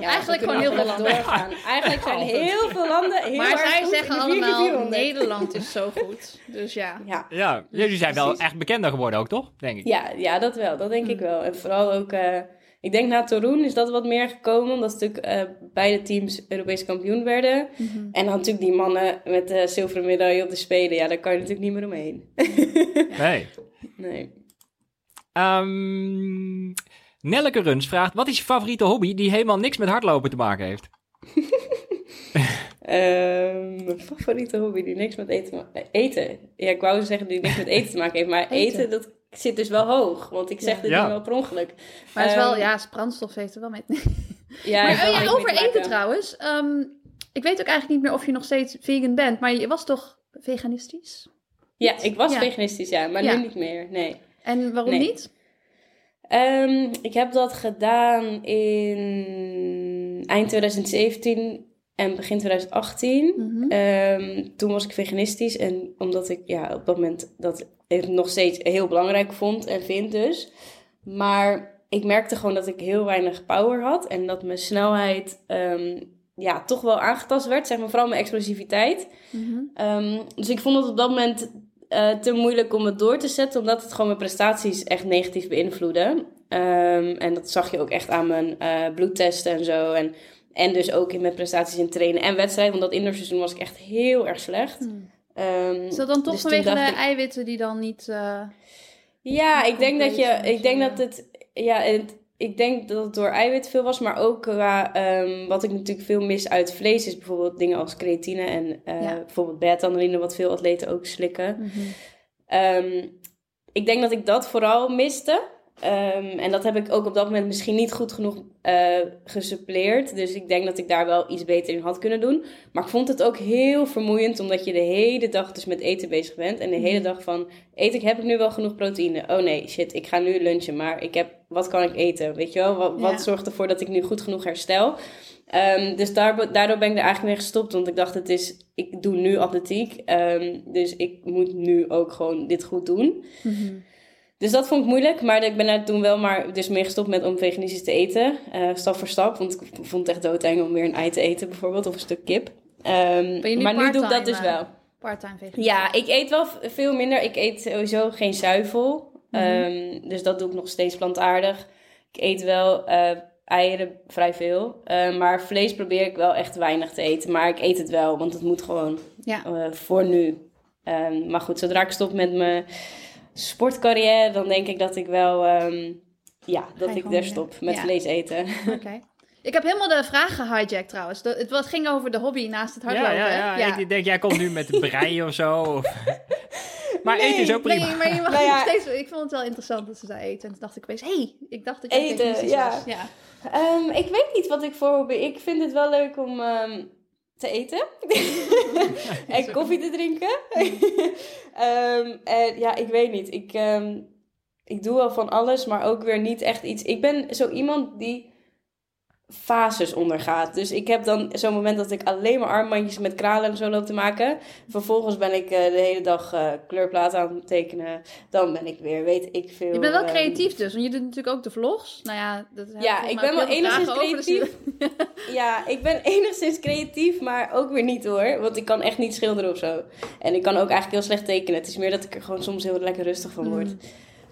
Ja, Eigenlijk gewoon heel veel landen. doorgaan. Eigenlijk zijn heel veel landen heel maar erg zij goed zeggen in de 4 keer allemaal, 400. Nederland is zo goed. Dus ja. Ja. Ja, jullie zijn wel echt bekender geworden ook, toch? Denk ik. Ja, ja, dat wel. Dat denk ik wel. En vooral ook, eh, ik denk na Torun is dat wat meer gekomen. Omdat natuurlijk eh, beide teams Europese kampioen werden. En dan natuurlijk die mannen met de zilveren medaille op de Spelen. Ja, daar kan je natuurlijk niet meer omheen. Nee. nee. Ehm Nelleke Runs vraagt, wat is je favoriete hobby die helemaal niks met hardlopen te maken heeft? Ehm, mijn favoriete hobby die niks met eten... Eten. Ja, ik wou zeggen die niks met eten te maken heeft. Maar eten, Eten. dat zit dus wel hoog. Want ik zeg Ja. dit Ja. nu wel per ongeluk. Maar het is wel, Ehm, ja, brandstof heeft er wel mee. Ja, maar oh ja, over te eten trouwens. Ehm, ik weet ook eigenlijk niet meer of je nog steeds vegan bent. Maar je was toch veganistisch? Ja, ik was Ja. veganistisch, ja. Maar Ja. nu niet meer, nee. En waarom Nee. niet? Ehm, ik heb dat gedaan in eind 2017 en begin 2018. Mhm. Ehm, toen was ik veganistisch en omdat ik ja, op dat moment dat ik nog steeds heel belangrijk vond en vind dus. Maar ik merkte gewoon dat ik heel weinig power had en dat mijn snelheid ehm, ja, toch wel aangetast werd. Zeg maar vooral mijn explosiviteit. Mhm. Dus ik vond het op dat moment eh, te moeilijk om het door te zetten, omdat het gewoon mijn prestaties echt negatief beïnvloedde. Ehm, en dat zag je ook echt aan mijn eh, bloedtesten en zo. En, en dus ook in mijn prestaties in trainen en wedstrijden, want dat indoorseizoen was ik echt heel erg slecht. Hmm. Ehm, Is dat dan toch dus vanwege de ik- eiwitten die dan niet... eh, Ja, ik denk dat je. Ik denk dat het. Ja, het, ik denk dat het door eiwit veel was, maar ook qua ehm, wat ik natuurlijk veel mis uit vlees is bijvoorbeeld dingen als creatine en eh, Ja. bijvoorbeeld beta-alanine, wat veel atleten ook slikken. mhm. Ehm, ik denk dat ik dat vooral miste. Ehm, en dat heb ik ook op dat moment misschien niet goed genoeg eh gesuppleerd. Dus ik denk dat ik daar wel iets beter in had kunnen doen. Maar ik vond het ook heel vermoeiend, omdat je de hele dag dus met eten bezig bent. En de hele dag van, eet ik, heb ik nu wel genoeg proteïne? Oh nee, shit, ik ga nu lunchen, maar ik heb, wat kan ik eten? Weet je wel, wat, Ja. wat zorgt ervoor dat ik nu goed genoeg herstel? Ehm, dus daar, daardoor ben ik er eigenlijk mee gestopt. Want ik dacht, het is, ik doe nu atletiek. ehm, dus ik moet nu ook gewoon dit goed doen. Mhm. Dus dat vond ik moeilijk. Maar ik ben er toen wel maar dus mee gestopt met om veganistisch te eten. eh, stap voor stap. Want ik vond het echt doodeng om weer een ei te eten bijvoorbeeld. Of een stuk kip. Ehm, maar nu doe ik dat dus wel. Part-time vegan. Ja, ik eet wel veel minder. Ik eet sowieso geen zuivel. Ehm, dus dat doe ik nog steeds plantaardig. Ik eet wel eh, eieren vrij veel. Eh, maar vlees probeer ik wel echt weinig te eten. Maar ik eet het wel, want het moet gewoon Ja. eh, voor nu. Ehm, maar goed, zodra ik stop met mijn sportcarrière, dan denk ik dat ik wel... ehm, ja, dat ik daar weer- stop met ja. vlees eten. Oké. Ik heb helemaal de vraag gehijacked trouwens. De- het wat ging over de hobby naast het Ja, hardlopen. ja, ja. hè? Ik denk, jij komt nu met breien of zo. Of... maar Nee, eten is ook prima. Nee, maar je mag Nou ja. nog steeds... Ik vond het wel interessant dat ze daar eten. En toen dacht ik opeens, hé, hey, ik dacht dat je Eten, ja. was. Ja. Ehm, ik weet niet wat ik voor hobby... Ik vind het wel leuk om ehm, te eten. en koffie te drinken. Ehm, en ja, ik weet niet. Ik, ehm, ik doe wel van alles, maar ook weer niet echt iets... Ik ben zo iemand die fases ondergaat. Dus ik heb dan zo'n moment dat ik alleen maar armbandjes met kralen en zo loop te maken. Vervolgens ben ik eh, de hele dag eh, kleurplaten aan het tekenen. Dan ben ik weer, weet ik veel... Je bent wel ehm, creatief dus, want je doet natuurlijk ook de vlogs. Nou ja, dat Ja, ik ben wel enigszins over, dus creatief. Ja, ik ben enigszins creatief, maar ook weer niet hoor. Want ik kan echt niet schilderen of zo. En ik kan ook eigenlijk heel slecht tekenen. Het is meer dat ik er gewoon soms heel lekker rustig van word. Mm.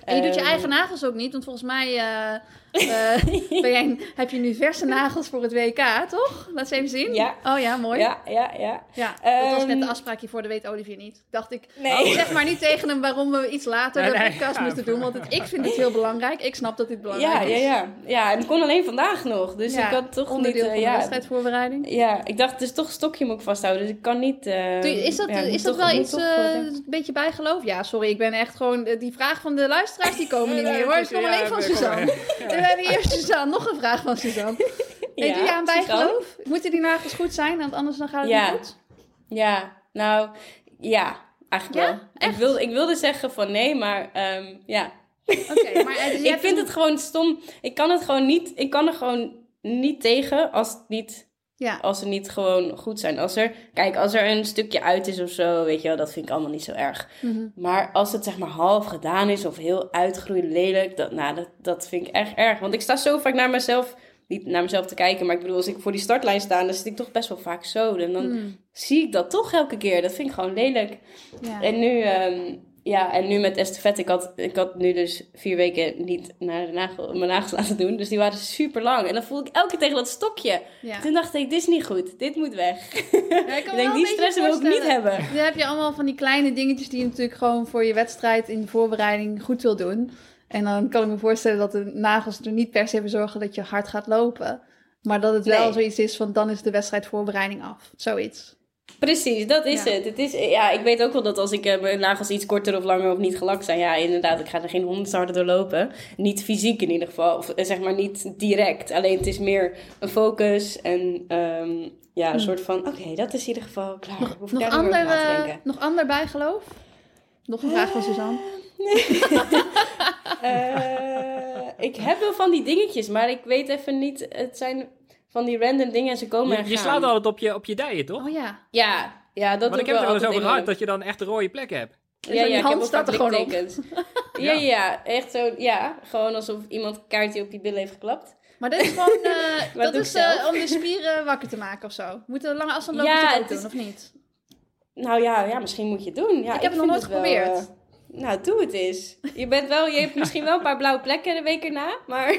En je doet je Ehm, eigen nagels ook niet, want volgens mij eh, eh, ben jij, heb je nu verse nagels voor het WK, toch? Laat ze even zien. Ja. Oh ja, mooi. Ja, Ja, ja, ja. dat was net Ehm, de afspraak hiervoor, dat weet Olivier niet. Dacht ik, Nee. oh, zeg maar niet tegen hem waarom we iets later Nee, de podcast Ja. moesten doen, want het, ik vind het heel belangrijk. Ik snap dat dit belangrijk Ja, ja, is. ja. Ja, en het kon alleen vandaag nog. Dus Ja, ik had toch niet... onderdeel eh, van de ja, wedstrijdvoorbereiding. ja, ik dacht, het is toch een stokje moet ik vasthouden. Dus ik kan niet... eh, Is dat, is dat toch- wel iets, eh, eh, een beetje bijgeloof? Ja, sorry, ik ben echt gewoon... eh, Die vraag van de luisteraars, die komen niet meer hoor. het is- ja, alleen van. Suzanne. We hebben hier Suzanne, nog een vraag van Suzanne. Nee, Ja, je aan bijgeloof? Moeten die nagels goed zijn, want anders dan gaat het Ja. niet goed? Ja, nou, ja, eigenlijk Ja? wel. Echt? Ik, wil, ik wilde zeggen van nee, maar ehm, ja. Oké, maar eh, dus Ik vind een- het gewoon stom. Ik kan het gewoon niet, ik kan er gewoon niet tegen als het niet, Ja, als ze niet gewoon goed zijn. Als er, kijk, als er een stukje uit is of zo, weet je wel, dat vind ik allemaal niet zo erg. Mhm. Maar als het zeg maar half gedaan is of heel uitgroeid lelijk, dat, nou, dat, dat vind ik echt erg. Want ik sta zo vaak naar mezelf niet naar mezelf te kijken. Maar ik bedoel, als ik voor die startlijn sta, dan zit ik toch best wel vaak zo. En dan Hmm. zie ik dat toch elke keer. Dat vind ik gewoon lelijk. Ja. En nu, ehm, ja, en nu met estafette, ik had, ik had nu dus vier weken niet naar de nagel, mijn nagels laten doen. Dus die waren super lang. En dan voel ik elke keer tegen dat stokje. Ja. Toen dacht ik, dit is niet goed. Dit moet weg. Ja, ik denk, die stress wil ik niet hebben. Dan heb je allemaal van die kleine dingetjes die je natuurlijk gewoon voor je wedstrijd in de voorbereiding goed wil doen. En dan kan ik me voorstellen dat de nagels er niet per se voor zorgen dat je hard gaat lopen. Maar dat het wel Nee. zoiets is van dan is de wedstrijdvoorbereiding af. Zoiets. Precies, dat is Ja. het. het is, ja, ik weet ook wel dat als ik eh, mijn nagels iets korter of langer of niet gelakt zijn, ja, inderdaad, ik ga er geen honderd harder doorlopen. Niet fysiek in ieder geval, of eh, zeg maar niet direct. Alleen het is meer een focus en ehm, ja, een Hmm. soort van, oké, dat is in ieder geval klaar. Nog, Hoef nog, ander, eh, denken. nog ander bijgeloof? Nog een vraag van Suzanne. Eh, ik heb wel van die dingetjes, maar ik weet even niet, het zijn van die random dingen en ze komen Je, en je gaan. slaat altijd op je, op je dijen, toch? Oh ja. Ja, ja, dat Want doe ik heb er wel eens over gehad dat je dan echt rode plekken hebt. Ja, ja, je ik hand heb staat er gewoon op. ja, ja, echt zo, ja. Gewoon alsof iemand een kaartje op je billen heeft geklapt. Maar dat is gewoon, eh, dat is eh, om de spieren wakker te maken of zo. Moet een lange afstand lopen Ja, ook is- doen, of niet? Nou ja, ja, misschien moet je het doen. Ja, Ik heb het nog nooit wel, geprobeerd. eh, nou, doe het eens. Je, bent wel, je hebt misschien wel een paar blauwe plekken de week erna, maar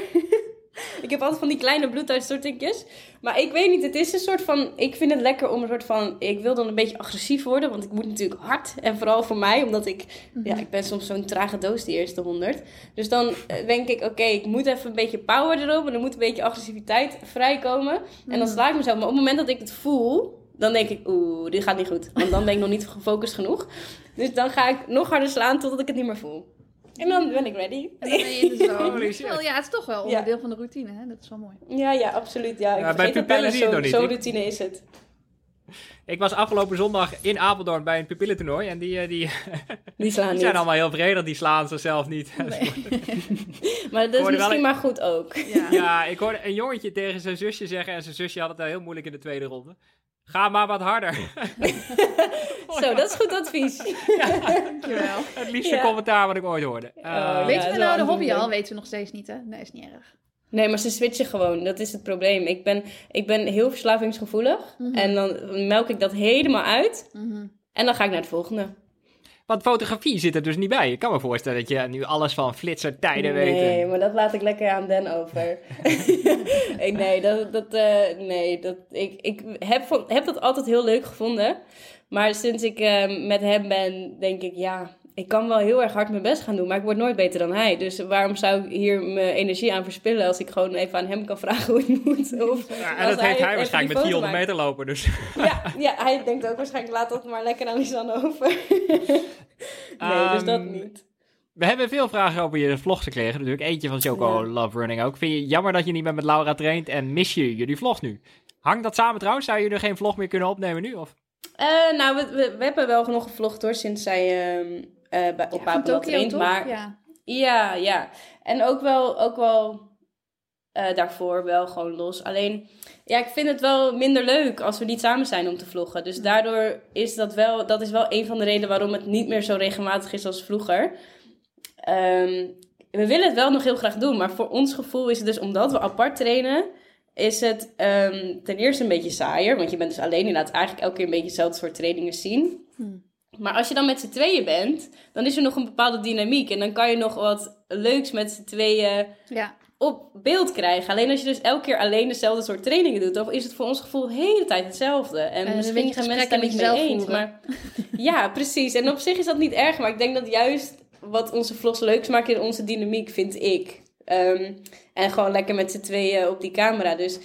ik heb altijd van die kleine bloeduitstortingjes. Maar ik weet niet, het is een soort van, ik vind het lekker om een soort van, ik wil dan een beetje agressief worden, want ik moet natuurlijk hard. En vooral voor mij, omdat ik, Mhm. ja, ik ben soms zo'n trage doos die eerste honderd. Dus dan eh, denk ik, oké, ik moet even een beetje power erop en er moet een beetje agressiviteit vrijkomen. En dan Mhm. sla ik mezelf. Maar op het moment dat ik het voel, dan denk ik, oeh, dit gaat niet goed. Want dan ben ik nog niet gefocust genoeg. Dus dan ga ik nog harder slaan totdat ik het niet meer voel. En dan ben ik ready. En dan ben je in de zone. Shit. wel- ja, het is toch wel Ja. onderdeel van de routine, hè? Dat is wel mooi. Ja, ja, absoluut. Ja, ik Ja, bij pupillen zie je het zo- nog niet. Zo'n routine is het. Ik was afgelopen zondag in Apeldoorn bij een pupillentoernooi. En die, eh, die, Die slaan die niet. zijn allemaal heel vredig. Die slaan zichzelf niet. Maar dat is misschien maar goed ook. Ja. Ja, ik hoorde een jongetje tegen zijn zusje zeggen. En zijn zusje had het wel heel moeilijk in de tweede ronde. Ga maar wat harder. Zo, dat is goed advies. Dankjewel. Het liefste Ja. commentaar wat ik ooit hoorde. Eh, ja. Weten we zo nou de hobby al? Weten we nog steeds niet, hè? Nee, is niet erg. Nee, maar ze switchen gewoon. Dat is het probleem. Ik ben, ik ben heel verslavingsgevoelig. Mhm. En dan melk ik dat helemaal uit. Mhm. En dan ga ik naar het volgende. Want fotografie zit er dus niet bij. Ik kan me voorstellen dat je nu alles van flitser tijden weet. Nee, maar dat laat ik lekker aan Den over. Nee, dat, dat, eh, nee dat, ik, ik heb, van- heb dat altijd heel leuk gevonden. Maar sinds ik eh, met hem ben, denk ik, ja, ik kan wel heel erg hard mijn best gaan doen, maar ik word nooit beter dan hij. Dus waarom zou ik hier mijn energie aan verspillen als ik gewoon even aan hem kan vragen hoe het moet? Of Ja, en dat heeft hij waarschijnlijk met foto 400 maakt. meter lopen. Dus. Ja, ja, hij denkt ook waarschijnlijk, laat dat maar lekker aan Lisanne over. nee, dus dat Ehm, niet. We hebben veel vragen over je vlogs gekregen. Natuurlijk eentje van Choco Ja. Love Running ook. Vind je jammer dat je niet meer met Laura traint en mis je jullie vlog nu? Hangt dat samen trouwens? Zou je er geen vlog meer kunnen opnemen nu? Of? Eh, nou, we, we, we hebben wel genoeg gevlogd hoor, sinds zij ehm, eh, bij, op Ja, Papendal Tokio, traint. toch? Maar Ja. Ja, ja. En ook wel, ook wel eh, daarvoor wel gewoon los. Alleen, ja, ik vind het wel minder leuk als we niet samen zijn om te vloggen. Dus daardoor is dat wel, dat is wel een van de redenen waarom het niet meer zo regelmatig is als vroeger. Ehm, we willen het wel nog heel graag doen, maar voor ons gevoel is het dus omdat we apart trainen, is het ehm, ten eerste een beetje saaier. Want je bent dus alleen, je laat eigenlijk elke keer een beetje hetzelfde soort trainingen zien. Hmm. Maar als je dan met z'n tweeën bent, dan is er nog een bepaalde dynamiek. En dan kan je nog wat leuks met z'n tweeën ja. op beeld krijgen. Alleen als je dus elke keer alleen dezelfde soort trainingen doet, dan is het voor ons gevoel de hele tijd hetzelfde. En, En een misschien zijn mensen daar niet mee eens. Maar ja, precies. En op zich is dat niet erg, maar ik denk dat juist wat onze vlogs leuk maken in onze dynamiek, vind ik. Ehm, en gewoon lekker met z'n tweeën op die camera. Dus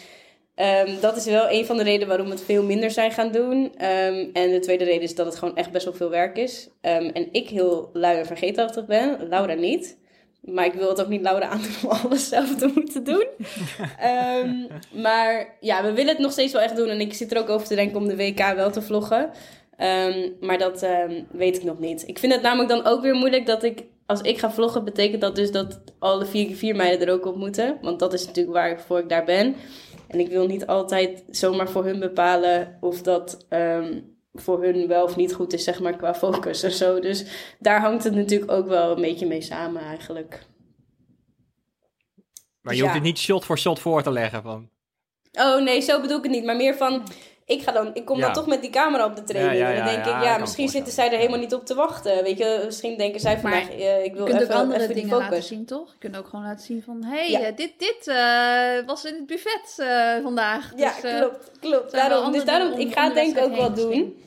ehm, dat is wel een van de redenen waarom we het veel minder zijn gaan doen. Ehm, en de tweede reden is dat het gewoon echt best wel veel werk is. Ehm, en ik heel lui en vergeetachtig ben, Laura niet. Maar ik wil het ook niet Laura aandoen om alles zelf te moeten doen. Maar ja, we willen het nog steeds wel echt doen. En ik zit er ook over te denken om de WK wel te vloggen. Maar dat weet ik nog niet. Ik vind het namelijk dan ook weer moeilijk dat ik... Als ik ga vloggen, betekent dat dus dat alle 4x4 meiden er ook op moeten. Want dat is natuurlijk waarvoor ik daar ben. En ik wil niet altijd zomaar voor hun bepalen of dat ehm, voor hun wel of niet goed is, zeg maar, qua focus of zo. Dus daar hangt het natuurlijk ook wel een beetje mee samen eigenlijk. Maar je hoeft het niet shot voor shot voor te leggen van... Oh nee, zo bedoel ik het niet. Maar meer van, ik, ga dan, ik kom Ja. dan toch met die camera op de training. Ja, ja, en dan ja, denk ja, ik, ik ja, misschien zitten zij er helemaal niet op te wachten. Weet je, misschien denken zij Maar vandaag, eh, ik Je wil kunt ook even, andere even die dingen laten focus. zien, toch? Je kunt ook gewoon laten zien van... Hé, hey, Ja. eh, dit, dit eh, was in het buffet eh, vandaag. Ja, Dus, eh, klopt, klopt. Daarom, dus daarom, om- ik ga het de denk ik ook wel doen.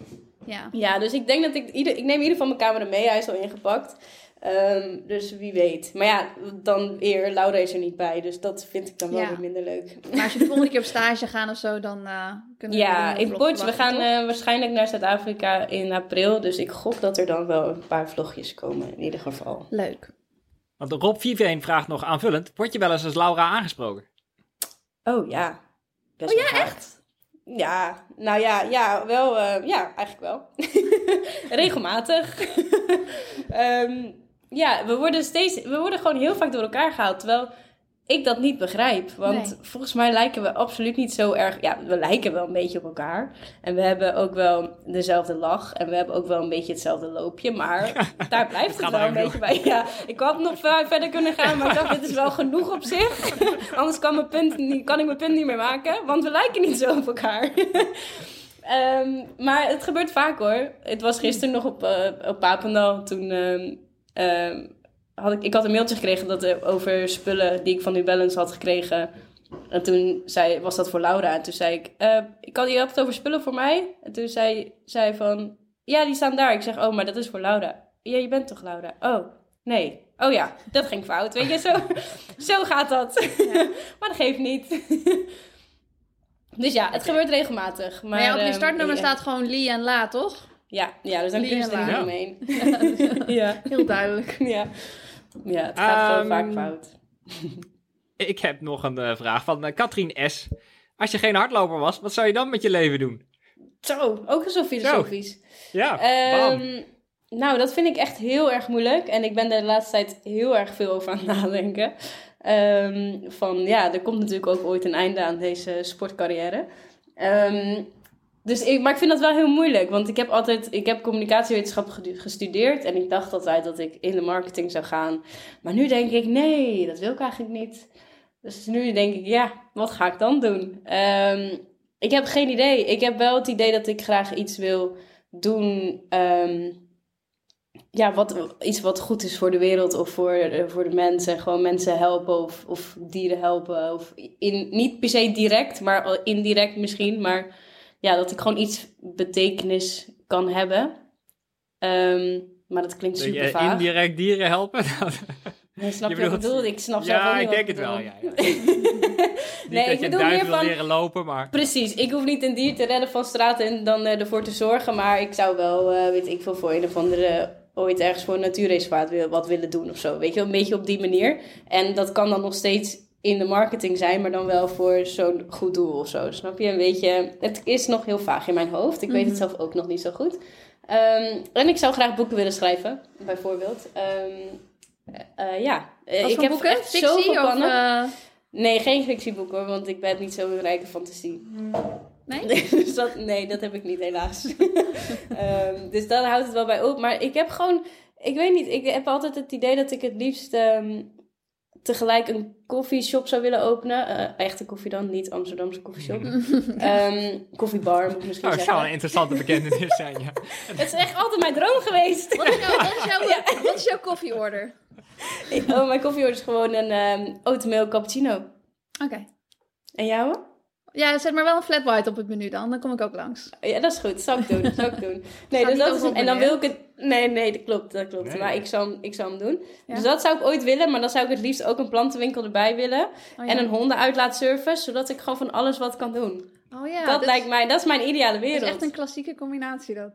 Ja. Ja, dus ik denk dat ik, ieder, ik neem in ieder geval mijn camera mee. Hij is al ingepakt. Ehm, dus wie weet. Maar ja, dan weer, Laura is er niet bij. Dus dat vind ik dan wel Ja. weer minder leuk. Maar als je de volgende keer op stage gaat of zo, dan eh kunnen we Ja, in Potch. We gaan eh, waarschijnlijk naar Zuid-Afrika in april. Dus ik gok dat er dan wel een paar vlogjes komen, in ieder geval. Leuk. Want Rob Viveen vraagt nog aanvullend... Word je wel eens als Laura aangesproken? Oh ja. Best oh ja, echt? Ja, nou ja, ja, wel, eh, ja, eigenlijk wel. Regelmatig. Ehm, ja, we worden steeds, we worden gewoon heel vaak door elkaar gehaald, terwijl ik dat niet begrijp. Want Nee. volgens mij lijken we absoluut niet zo erg, ja, we lijken wel een beetje op elkaar. En we hebben ook wel dezelfde lach en we hebben ook wel een beetje hetzelfde loopje, maar daar blijft het, wel een beetje bij. Ja, ik had nog ver- verder kunnen gaan, maar ik dacht, dit is wel genoeg op zich. Anders kan, mijn punt niet, kan ik mijn punt niet meer maken, want we lijken niet zo op elkaar. Ehm, maar het gebeurt vaak hoor. Het was gisteren nog op, eh, op Papendal. Toen ehm, ehm, had ik, ik had een mailtje gekregen dat, er over spullen die ik van New Balance had gekregen. En toen zei, was dat voor Laura. En toen zei ik, eh, ik had, je had het over spullen voor mij? En toen zei zij van, ja, die staan daar. Ik zeg, oh, maar dat is voor Laura. Ja, je bent toch Laura? Oh, nee. Oh ja, dat ging fout. Weet je, zo, zo gaat dat. maar dat geeft niet. dus ja, het gebeurt regelmatig. Maar, Maar, ja, op je ehm, startnummer staat gewoon Lee en La, toch? Ja, ja dus dan kun je er niet omheen. ja, Heel duidelijk. ja. ja, het gaat gewoon Ehm, vaak fout. Ik heb nog een eh, vraag van eh, Katrien S. Als je geen hardloper was, wat zou je dan met je leven doen? Zo, ook zo filosofisch. Ja. Ehm, nou, dat vind ik echt heel erg moeilijk. En ik ben er de laatste tijd heel erg veel over aan het nadenken. Ehm, van ja, er komt natuurlijk ook ooit een einde aan deze sportcarrière. Ehm, dus ik, maar ik vind dat wel heel moeilijk. Want ik heb altijd ik heb communicatiewetenschap gestudeerd. En ik dacht altijd dat ik in de marketing zou gaan. Maar nu denk ik, nee, dat wil ik eigenlijk niet. Dus nu denk ik, ja, wat ga ik dan doen? Ehm, ik heb geen idee. Ik heb wel het idee dat ik graag iets wil doen. ehm, ja, wat, iets wat goed is voor de wereld of voor, eh, voor de mensen. Gewoon mensen helpen of, of dieren helpen. Of in, niet per se direct, maar indirect misschien. Maar ja, dat ik gewoon iets betekenis kan hebben. Ehm, maar dat klinkt super vaag. indirect dieren helpen? Nee, snap Je je, wat ik bedoel? Ik snap zelf ook ja, niet ik denk het wel. Ja, ja. Nee, dat ik bedoel meer van- leren lopen, maar... Precies, ik hoef niet een dier te redden van straat en dan eh, ervoor te zorgen. Maar ik zou wel, eh, weet ik veel, voor een of andere ooit ergens voor een natuurreservaat wat willen doen of zo. Weet je, wel, een beetje op die manier. En dat kan dan nog steeds in de marketing zijn, maar dan wel voor zo'n goed doel of zo. Snap je? Een beetje, het is nog heel vaag in mijn hoofd. Ik weet het zelf ook nog niet zo goed. Ehm, en ik zou graag boeken willen schrijven, bijvoorbeeld. Eh, ja, Eh, ik heb boeken? echt Fictie zoveel of... plannen. Nee, geen fictieboek hoor, want ik ben niet zo'n rijke fantasie. nee? Nee, dus dat, nee, dat heb ik niet helaas. Ehm, dus daar houdt het wel bij op. Maar ik heb gewoon, ik weet niet, ik heb altijd het idee dat ik het liefst tegelijk een koffieshop zou willen openen. Eh, echte koffie dan, niet Amsterdamse koffieshop. Ehm koffiebar moet ik misschien Oh, dat zou een interessante bekentenis zijn, ja. Het is echt altijd mijn droom geweest. Wat is jouw, wat is jouw, wat is jouw koffieorder? oh, mijn koffieorder is gewoon een ehm oatmeal cappuccino. Oké. En jou? Ja, zet maar wel een flat white op het menu dan. Dan kom ik ook langs. Ja, dat is goed. Zal ik doen. Zal ik doen. Nee, dus dat is een, en dan wil ik het... Nee, nee, dat klopt. Dat klopt. Nee. Maar ik zal, hem- ik zal hem doen. Ja. Dus dat zou ik ooit willen. Maar dan zou ik het liefst ook een plantenwinkel erbij willen. Oh, ja. En een hondenuitlaatservice. Zodat ik gewoon van alles wat kan doen. Oh ja, dat lijkt mij... Dat is mijn ideale is wereld. echt een klassieke combinatie dat.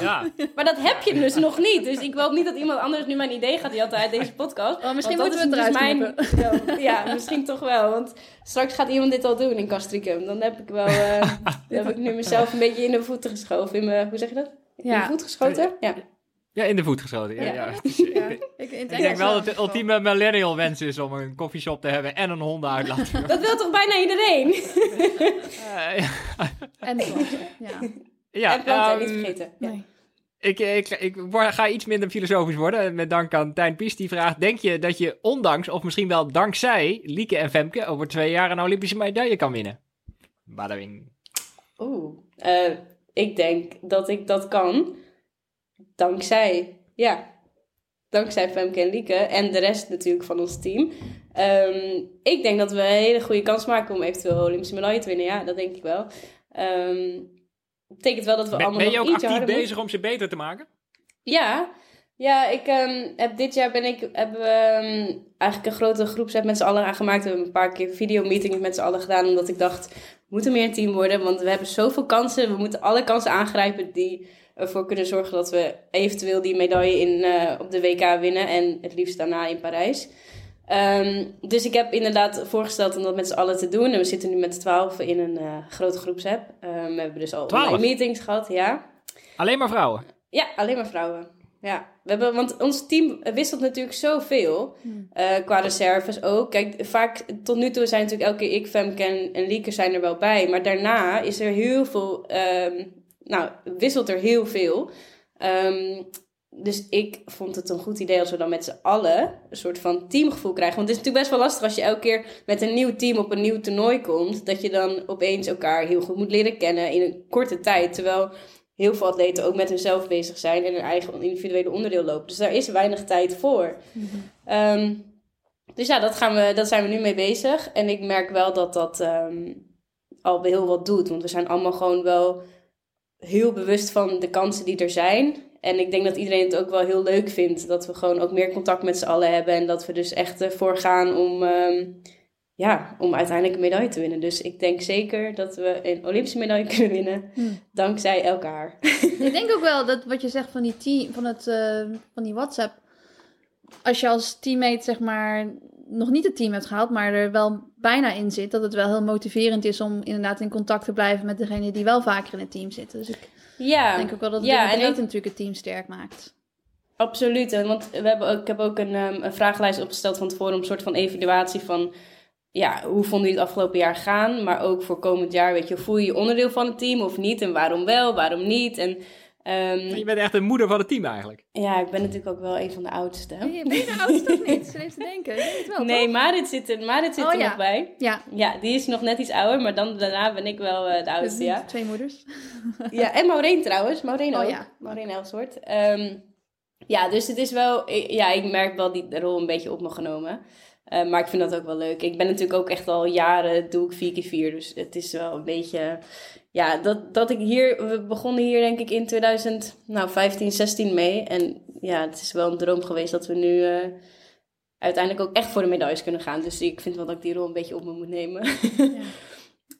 Ja, Maar dat heb je dus nog niet. Dus ik hoop niet dat iemand anders nu mijn idee gaat die had uit deze podcast. Oh, misschien moeten we het eruit dus mijn... Ja, misschien toch wel. Want straks gaat iemand dit al doen in Castricum. Dan heb ik wel... eh, dan heb ik nu mezelf een beetje in de voeten geschoven. In mijn, hoe zeg je dat? In Ja. de voet geschoten? Ja. ja in de voet geschoten. Ja, Ja. ja. Ja, ik, Ik denk wel dat het de ultieme millennial wens is om een koffieshop te hebben en een hondenuitlaat. Dat wil toch bijna iedereen? Eh, ja. En planten, ja. Ja, en planten ehm, niet vergeten. Ja. Nee. Ik, ik, ik ga iets minder filosofisch worden. Met dank aan Tijn Pies. Die vraagt: Denk je dat je ondanks, of misschien wel dankzij Lieke en Femke, over twee jaar een Olympische medaille kan winnen? Badawing. Oeh, uh, ik denk dat ik dat kan. Dankzij, ja. Dankzij Femke en Lieke. En de rest natuurlijk van ons team. Um, ik denk dat we een hele goede kans maken om eventueel Olympische medaille te winnen. Ja, dat denk ik wel. Um, betekent wel dat we ben, allemaal Ben je ook actief bezig om ze beter te maken? Ja, ja ik um, heb dit jaar ben ik, hebben we um, eigenlijk een grote groepset met z'n allen aangemaakt. We hebben een paar keer videomeetings met z'n allen gedaan. Omdat ik dacht, we moeten meer een team worden. Want we hebben zoveel kansen. We moeten alle kansen aangrijpen die ervoor kunnen zorgen dat we eventueel die medaille in, uh, op de WK winnen. En het liefst daarna in Parijs. Um, dus ik heb inderdaad voorgesteld om dat met z'n allen te doen. En we zitten nu met twaalf in een uh, grote groepsapp. Um, we hebben dus al online meetings gehad, ja. Alleen maar vrouwen? Ja, alleen maar vrouwen. Ja, we hebben, want ons team wisselt natuurlijk zoveel. Uh, qua reserves ook. Kijk, vaak tot nu toe zijn natuurlijk elke keer ik, Femke en, en Lieke zijn er wel bij. Maar daarna is er heel veel... Um, nou, wisselt er heel veel. Um, dus ik vond het een goed idee als we dan met z'n allen een soort van teamgevoel krijgen. Want het is natuurlijk best wel lastig als je elke keer met een nieuw team op een nieuw toernooi komt. Dat je dan opeens elkaar heel goed moet leren kennen in een korte tijd. Terwijl heel veel atleten ook met hunzelf bezig zijn en hun eigen individuele onderdeel lopen. Dus daar is weinig tijd voor. Mm-hmm. Um, dus ja, dat gaan we, dat zijn we nu mee bezig. En ik merk wel dat dat um, al heel wat doet. Want we zijn allemaal gewoon wel heel bewust van de kansen die er zijn. En ik denk dat iedereen het ook wel heel leuk vindt. Dat we gewoon ook meer contact met z'n allen hebben. En dat we dus echt ervoor gaan om, um, ja, om uiteindelijk een medaille te winnen. Dus ik denk zeker dat we een Olympische medaille kunnen winnen. Hm. Dankzij elkaar. Ik denk ook wel dat wat je zegt van die, team, van het, uh, van die WhatsApp. Als je als teammate zeg maar nog niet het team hebt gehaald, maar er wel bijna in zit, dat het wel heel motiverend is om inderdaad in contact te blijven met degene die wel vaker in het team zitten. Dus ik ja. denk ook wel dat het ja, en dat... natuurlijk het team sterk maakt. Absoluut, want we hebben ook, ik heb ook een, um, een vragenlijst opgesteld van tevoren om een soort van evaluatie van ja, hoe vonden jullie het afgelopen jaar gaan, maar ook voor komend jaar, weet je, voel je je onderdeel van het team of niet en waarom wel, waarom niet en Um, je bent echt de moeder van het team eigenlijk. Ja, ik ben natuurlijk ook wel een van de oudste. Ben je, ben je de oudste of niet? Ze heeft te denken. Het wel, nee, Marit zit er, Marit zit oh, er ja. nog bij. Ja. ja, die is nog net iets ouder, maar dan, daarna ben ik wel uh, de oudste, dus ja. Twee moeders. ja, en Maureen trouwens. Maureen oh, ook. Ja. Maureen Elswoord. Um, ja, dus het is wel... Ja, ik merk wel die rol een beetje op me genomen. Uh, maar ik vind dat ook wel leuk. Ik ben natuurlijk ook echt al jaren, doe ik 4 keer 4 Dus het is wel een beetje ja, dat, dat ik hier, we begonnen hier denk ik in 2015, 16 nou, mee. En ja, het is wel een droom geweest dat we nu uh, uiteindelijk ook echt voor de medailles kunnen gaan. Dus ik vind wel dat ik die rol een beetje op me moet nemen.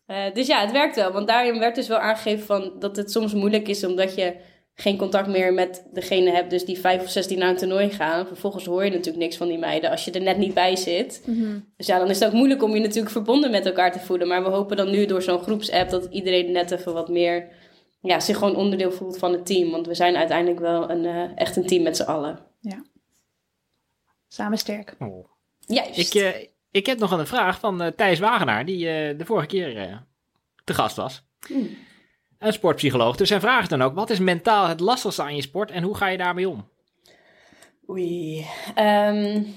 Ja. uh, dus ja, het werkt wel. Want daarin werd dus wel aangegeven van dat het soms moeilijk is omdat je geen contact meer met degene hebt, dus die vijf of zestien naar een toernooi gaan. Vervolgens hoor je natuurlijk niks van die meiden als je er net niet bij zit. Mm -hmm. Dus ja, dan is het ook moeilijk om je natuurlijk verbonden met elkaar te voelen. Maar we hopen dan nu door zo'n groepsapp dat iedereen net even wat meer, ja, zich gewoon onderdeel voelt van het team. Want we zijn uiteindelijk wel een, uh, echt een team met z'n allen. Ja. Samen sterk. Oh. Juist. Ik, uh, ik heb nog een vraag van uh, Thijs Wagenaar, die de vorige keer te gast was. Mm een sportpsycholoog. Dus hij vraagt dan ook: wat is mentaal het lastigste aan je sport en hoe ga je daarmee om? Oei. Um,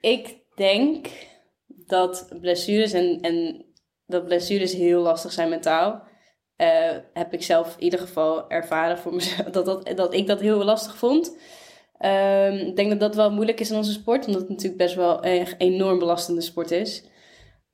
ik denk dat blessures en, en dat blessures heel lastig zijn mentaal. Uh, heb ik zelf in ieder geval ervaren voor mezelf dat, dat, dat ik dat heel lastig vond. Um, ik denk dat dat wel moeilijk is in onze sport, omdat het natuurlijk best wel een enorm belastende sport is.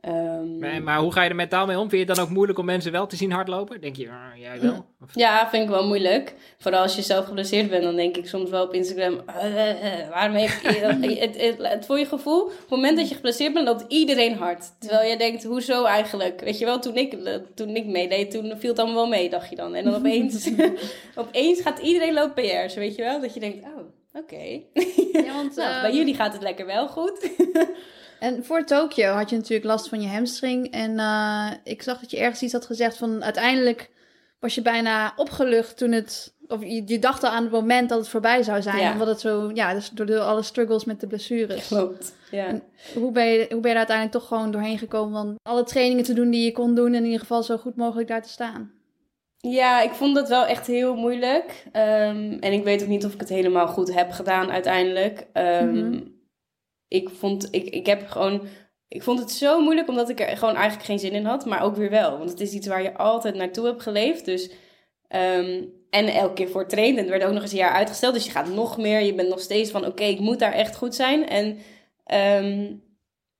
Um, maar, maar, hoe ga je er mentaal mee om? Vind je het dan ook moeilijk om mensen wel te zien hardlopen? Denk je, uh, jij wel? Of? Ja, vind ik wel moeilijk. Vooral als je zelf geblesseerd bent, dan denk ik soms wel op Instagram... Uh, uh, waarom heeft je het, het, het, voor je gevoel, op het moment dat je geblesseerd bent, loopt iedereen hard. Terwijl je denkt, hoezo eigenlijk? Weet je wel, toen ik, toen ik meedeed, toen viel het allemaal wel mee, dacht je dan. En dan opeens, opeens gaat iedereen lopen PR's, weet je wel? Dat je denkt, oh, oké. Okay. Ja, want nou, bij jullie gaat het lekker wel goed. En voor Tokio had je natuurlijk last van je hamstring. En uh, ik zag dat je ergens iets had gezegd van uiteindelijk was je bijna opgelucht toen het. Of je, je dacht al aan het moment dat het voorbij zou zijn. Ja. Omdat het zo, ja, dus door de, alle struggles met de blessures. Klopt. Ja. En hoe, ben je, hoe ben je er uiteindelijk toch gewoon doorheen gekomen van alle trainingen te doen die je kon doen. En in ieder geval zo goed mogelijk daar te staan? Ja, ik vond dat wel echt heel moeilijk. Ehm, en ik weet ook niet of ik het helemaal goed heb gedaan uiteindelijk. Ehm, Mhm. Ik vond, ik, ik heb gewoon, ik vond het zo moeilijk omdat ik er gewoon eigenlijk geen zin in had, maar ook weer wel. Want het is iets waar je altijd naartoe hebt geleefd. Dus, ehm, en elke keer voor traint. En het werd ook nog eens een jaar uitgesteld. Dus je gaat nog meer. Je bent nog steeds van, oké, ik moet daar echt goed zijn. En ehm,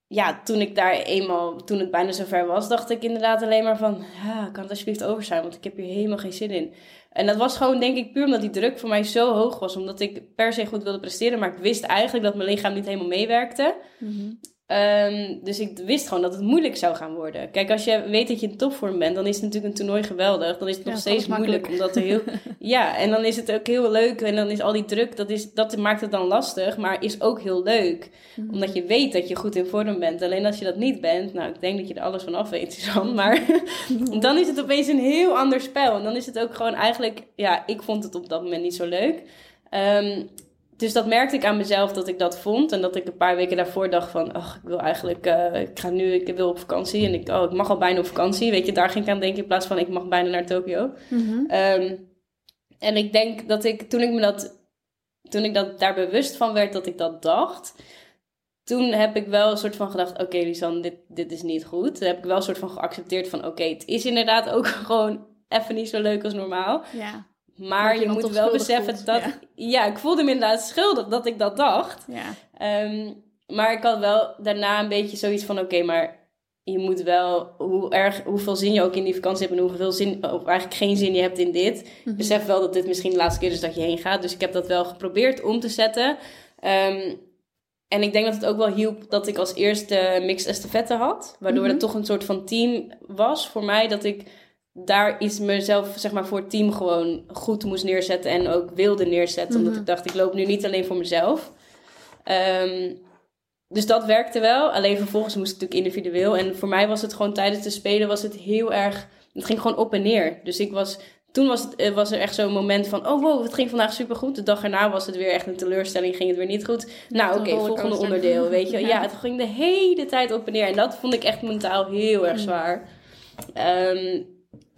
ja, toen ik daar eenmaal, toen het bijna zover was, dacht ik inderdaad alleen maar van, ja, kan het alsjeblieft over zijn, want ik heb hier helemaal geen zin in. En dat was gewoon, denk ik, puur omdat die druk voor mij zo hoog was, omdat ik per se goed wilde presteren, maar ik wist eigenlijk dat mijn lichaam niet helemaal meewerkte. Mhm. Ehm, dus ik wist gewoon dat het moeilijk zou gaan worden. Kijk, als je weet dat je in topvorm bent, dan is het natuurlijk een toernooi geweldig. Dan is het Ja, nog steeds moeilijk, omdat er heel... ja, en dan is het ook heel leuk en dan is al die druk, dat, is, dat maakt het dan lastig, maar is ook heel leuk. Mhm. Omdat je weet dat je goed in vorm bent. Alleen als je dat niet bent, nou, ik denk dat je er alles van af weet, Suzanne. Maar dan is het opeens een heel ander spel. En dan is het ook gewoon eigenlijk, ja, ik vond het op dat moment niet zo leuk. Ehm, dus dat merkte ik aan mezelf dat ik dat vond. En dat ik een paar weken daarvoor dacht van, ach, ik wil eigenlijk, eh, ik ga nu, ik wil op vakantie. En ik, oh, ik mag al bijna op vakantie. Weet je, daar ging ik aan denken in plaats van, ik mag bijna naar Tokio. Mhm. Ehm, en ik denk dat ik, toen ik me dat, toen ik dat daar bewust van werd dat ik dat dacht, toen heb ik wel een soort van gedacht, oké Lisanne, dit, dit is niet goed. Toen heb ik wel een soort van geaccepteerd van, oké, het is inderdaad ook gewoon even niet zo leuk als normaal. Ja, Maar je moet wel beseffen voelt, dat, ja. ja. ik voelde me inderdaad schuldig dat ik dat dacht. ja. Ehm, maar ik had wel daarna een beetje zoiets van: oké, maar je moet wel, hoe erg, hoeveel zin je ook in die vakantie hebt en hoeveel zin, of eigenlijk geen zin je hebt in dit. Mhm. Besef wel dat dit misschien de laatste keer is dat je heen gaat. Dus ik heb dat wel geprobeerd om te zetten. Ehm, en ik denk dat het ook wel hielp dat ik als eerste mixed estafette had. Waardoor Mhm. het toch een soort van team was voor mij. Dat ik daar iets mezelf, zeg maar, voor het team gewoon goed moest neerzetten. En ook wilde neerzetten. Omdat Mhm. ik dacht, ik loop nu niet alleen voor mezelf. Ehm, dus dat werkte wel. Alleen vervolgens moest het natuurlijk individueel. En voor mij was het gewoon tijdens de spelen was het heel erg... Het ging gewoon op en neer. Dus ik was... Toen was, het, eh, was er echt zo'n moment van... Oh wow, het ging vandaag supergoed. De dag erna was het weer echt een teleurstelling. Ging het weer niet goed. Nou oké, volgende onderdeel, weet je. Ja. Ja, het ging de hele tijd op en neer. En dat vond ik echt mentaal heel erg Mm. zwaar. Ehm,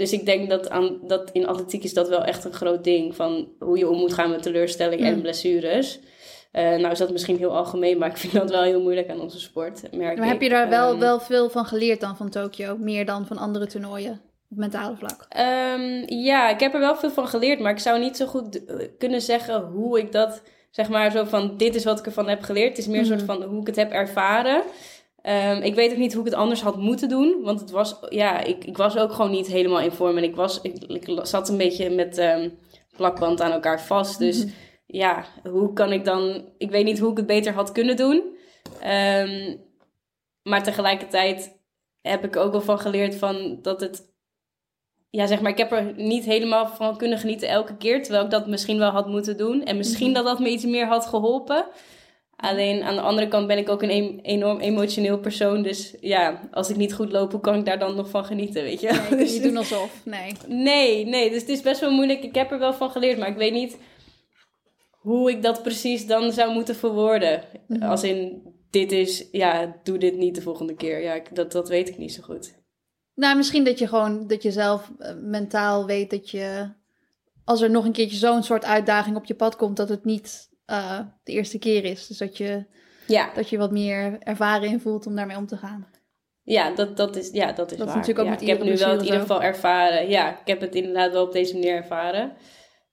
dus ik denk dat, aan, dat in atletiek is dat wel echt een groot ding. Van hoe je om moet gaan met teleurstelling en Mm. blessures. Eh, nou is dat misschien heel algemeen, maar ik vind dat wel heel moeilijk aan onze sport. Merk Maar heb je daar wel, Ehm, wel veel van geleerd dan van Tokio? Meer dan van andere toernooien op mentale vlak? Ehm, ja, ik heb er wel veel van geleerd, maar ik zou niet zo goed eh, kunnen zeggen hoe ik dat, zeg maar, zo van dit is wat ik ervan heb geleerd. Het is meer een soort van hoe ik het heb ervaren. Ehm, ik weet ook niet hoe ik het anders had moeten doen, want het was, ja, ik, ik was ook gewoon niet helemaal in vorm en ik, was, ik, ik zat een beetje met ehm, plakband aan elkaar vast. Dus Mhm. ja, hoe kan ik dan, ik weet niet hoe ik het beter had kunnen doen. Ehm, maar tegelijkertijd heb ik ook wel van geleerd van dat het ja, zeg maar, ik heb er niet helemaal van kunnen genieten elke keer. Terwijl ik dat misschien wel had moeten doen. En misschien Mhm. dat dat me iets meer had geholpen. Alleen aan de andere kant ben ik ook een enorm emotioneel persoon. Dus ja, als ik niet goed loop, hoe kan ik daar dan nog van genieten, weet je? Nee, je Dus- niet doen alsof. Nee. nee, nee, dus het is best wel moeilijk. Ik heb er wel van geleerd, maar ik weet niet hoe ik dat precies dan zou moeten verwoorden. Mhm. Als in, dit is, ja, doe dit niet de volgende keer. Ja, ik- dat, dat weet ik niet zo goed. Nou, misschien dat je gewoon, dat je zelf eh, mentaal weet dat je, als er nog een keertje zo'n soort uitdaging op je pad komt, dat het niet eh, de eerste keer is. Dus dat je, Ja, dat je wat meer ervaren in voelt om daarmee om te gaan. Ja, dat, dat, is, ja, dat is Dat is waar. natuurlijk ook ja, met ik heb nu wel het in ieder geval ervaren. Ja, ik heb het inderdaad wel op deze manier ervaren.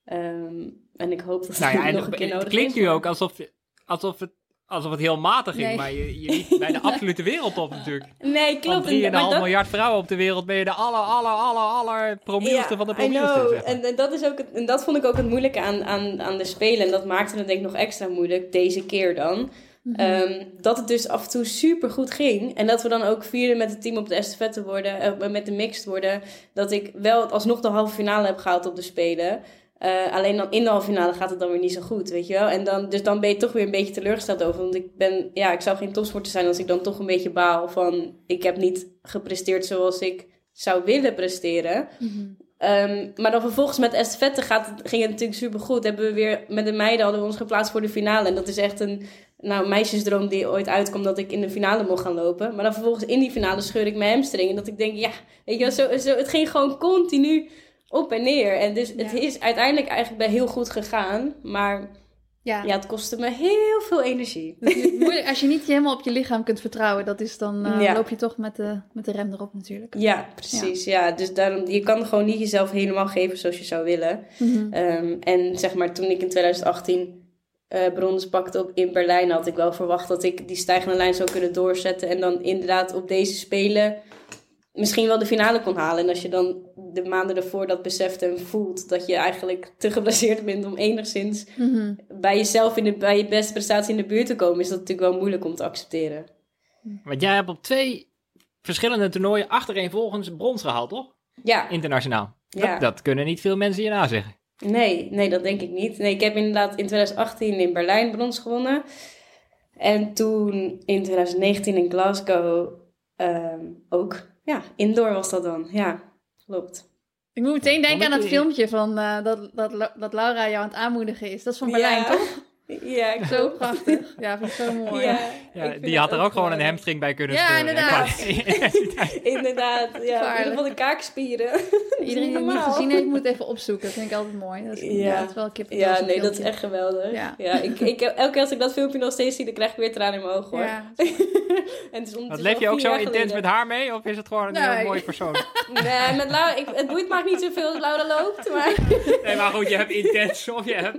Ehm, en ik hoop dat het Nou ja, en nog een keer het nodig klinkt is. nu ook alsof, je- alsof, het, alsof het heel matig ging, Nee. maar je, je niet bij de absolute wereldtop natuurlijk. Nee, Van klopt. 3,5 En- maar dat- miljard vrouwen op de wereld ben je de aller, aller, aller, aller promielste van de I promielste. know. zeg maar. En, en dat is ook het, en dat vond ik ook het moeilijke aan, aan, aan de Spelen. En dat maakte het denk ik nog extra moeilijk, deze keer dan. Mhm. Ehm, dat het dus af en toe super goed ging. En dat we dan ook vierde met het team op de estafette worden, eh, met de mixed worden. Dat ik wel alsnog de halve finale heb gehaald op de Spelen. Eh, alleen dan in de halve finale gaat het dan weer niet zo goed, weet je wel. En dan, dus dan ben je toch weer een beetje teleurgesteld over. Want ik ben, ja, ik zou geen topsporter zijn als ik dan toch een beetje baal van... Ik heb niet gepresteerd zoals ik zou willen presteren. Mhm. Ehm, maar dan vervolgens met estafette gaat ging het natuurlijk supergoed. Hebben we weer met de meiden hadden we ons geplaatst voor de finale. En dat is echt een nou, meisjesdroom die ooit uitkomt dat ik in de finale mocht gaan lopen. Maar dan vervolgens in die finale scheur ik mijn hamstring. En dat ik denk, ja, weet je wel, zo, zo, het ging gewoon continu op en neer. En dus het Ja. is uiteindelijk eigenlijk bij heel goed gegaan. Maar Ja, ja, het kostte me heel veel energie. moeilijk. Als je niet helemaal op je lichaam kunt vertrouwen, dat is dan eh, Ja. loop je toch met de, met de rem erop natuurlijk. Ja, precies. Ja. dus daarom, je kan gewoon niet jezelf helemaal geven zoals je zou willen. Mhm. Ehm, en zeg maar, toen ik in 2018 eh brons pakte op, in Berlijn, had ik wel verwacht dat ik die stijgende lijn zou kunnen doorzetten. En dan inderdaad op deze spelen misschien wel de finale kon halen. En als je dan de maanden ervoor dat beseft en voelt dat je eigenlijk te geblesseerd bent om enigszins Mhm. bij jezelf in de, bij je beste prestatie in de buurt te komen, is dat natuurlijk wel moeilijk om te accepteren. Want jij hebt op twee verschillende toernooien achtereenvolgens brons gehaald, toch? Ja, Internationaal. Ja. Dat, dat kunnen niet veel mensen je nazeggen. Nee, nee, dat denk ik niet. Nee, ik heb inderdaad in 2018 in Berlijn brons gewonnen. En toen in 2019 in Glasgow ehm, ook. Ja, indoor was dat dan. Ja, klopt. Ik moet meteen denken aan dat je- filmpje van eh, dat, dat, dat Laura jou aan het aanmoedigen is. Dat is van Berlijn, ja. toch? Ja, ik Zo prachtig. Ja, vind ik zo mooi. Ja, Ja, ik vind die had het er ook gewoon een hamstring bij kunnen Ja, inderdaad. Inderdaad, ja. In ieder geval de kaakspieren. Iedereen die het niet gezien heeft, moet even opzoeken. Dat vind ik altijd mooi. Dat is, ja. Dat is wel kip. Ja, nee, dat is echt geweldig. Ja. Ja, ik, ik, elke keer als ik dat filmpje nog steeds zie, dan krijg ik weer tranen in mijn ogen, hoor. Ja. en het is leef je ook zo intens geleden. met haar mee? Of is het gewoon een Nee. heel mooi persoon? Nee, met Laura, ik, het boeit me niet zoveel als Laura loopt, maar... Nee, maar goed, je hebt intens of je hebt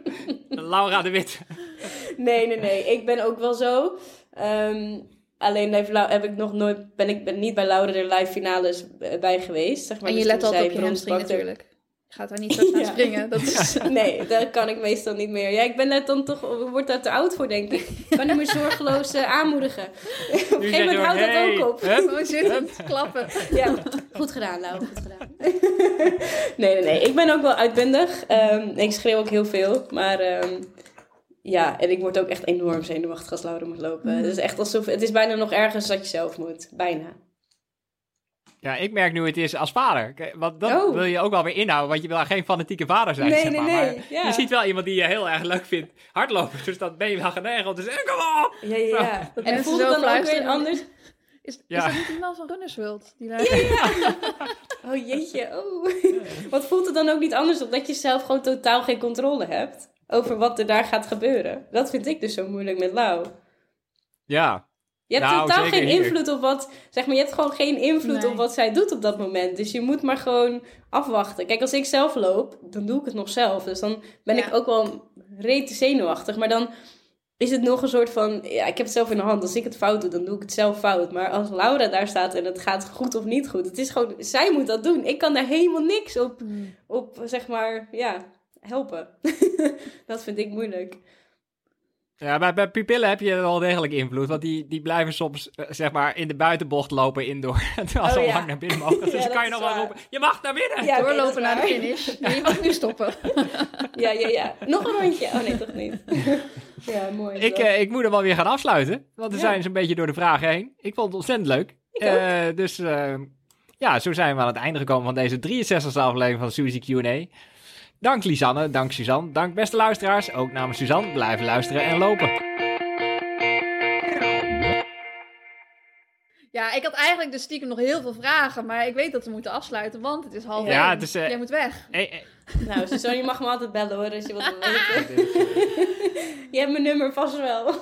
Laura de Wit. Nee, nee, nee. Ik ben ook wel zo. Ehm, alleen heb ik nog nooit, ben ik ben niet bij Laura de live finales bij geweest. Zeg maar. En je Dus let altijd op je hamstring natuurlijk. Je gaat daar niet zo Ja. springen. Dat is... Nee, daar kan ik meestal niet meer. Ja, ik ben daar dan toch, word daar te oud voor, denk ik. Ik kan niet meer zorgeloos eh, aanmoedigen. Op een gegeven je moment houdt dat hey, ook op. hup. Zitten, klappen. Ja, goed gedaan, Lau, goed gedaan. nee, nee, nee. Ik ben ook wel uitbundig. Ehm, ik schreeuw ook heel veel. Maar ehm, ja, en ik word ook echt enorm zenuwachtig als Laura moet lopen. Het is echt alsof, het is bijna nog ergens dat je zelf moet. Bijna. Ja, ik merk nu het is als vader. Want dat Oh. wil je ook wel weer inhouden, want je wil geen fanatieke vader zijn. Nee, zeg nee, maar. nee, Maar ja. Je ziet wel iemand die je heel erg leuk vindt hardlopen, dus dan ben je wel geneigd om te zeggen, kom op! Ja, ja, ja. Dat En voelt het dan ook weer anders? Is, is Ja. dat niet iemand van Runners World? Die daar... Oh jeetje, oh. Wat voelt het dan ook niet anders omdat je zelf gewoon totaal geen controle hebt over wat er daar gaat gebeuren? Dat vind ik dus zo moeilijk met Lau. Ja, Je hebt Nou, totaal geen invloed op wat, zeg maar, je hebt gewoon geen invloed Nee. op wat zij doet op dat moment. Dus je moet maar gewoon afwachten. Kijk, als ik zelf loop, dan doe ik het nog zelf. Dus dan ben Ja. ik ook wel rete zenuwachtig. Maar dan is het nog een soort van, ja, ik heb het zelf in de hand. Als ik het fout doe, dan doe ik het zelf fout. Maar als Laura daar staat en het gaat goed of niet goed, het is gewoon, zij moet dat doen. Ik kan daar helemaal niks op, Hmm. op zeg maar, ja, helpen. dat vind ik moeilijk. ja bij, bij pupillen heb je wel degelijk invloed, want die, die blijven soms eh, zeg maar in de buitenbocht lopen indoor, terwijl ze Oh, al ja. lang naar binnen mogen. Dus Ja, dan dat kan je nog wel roepen, je mag naar binnen! Ja, Doorlopen naar de finish. Nee, je mag nu stoppen. Ja, ja, ja. Nog een rondje. Oh nee, toch niet. ja, mooi. Ik, eh, ik moet hem wel weer gaan afsluiten, want we Ja. zijn zo'n beetje door de vragen heen. Ik vond het ontzettend leuk. Ik Eh, dus eh, ja, zo zijn we aan het einde gekomen van deze 63e aflevering van Suzy Q&A. Dank Lisanne, dank Suzanne, dank beste luisteraars. Ook namens Suzanne, blijven luisteren en lopen. Ja, ik had eigenlijk dus stiekem nog heel veel vragen, maar ik weet dat we moeten afsluiten, want het is half Ja, één. het is, eh, Jij moet weg. Hey, hey, Nou, Suzanne, je mag me altijd bellen hoor, als je wat wil weten. je hebt mijn nummer vast wel.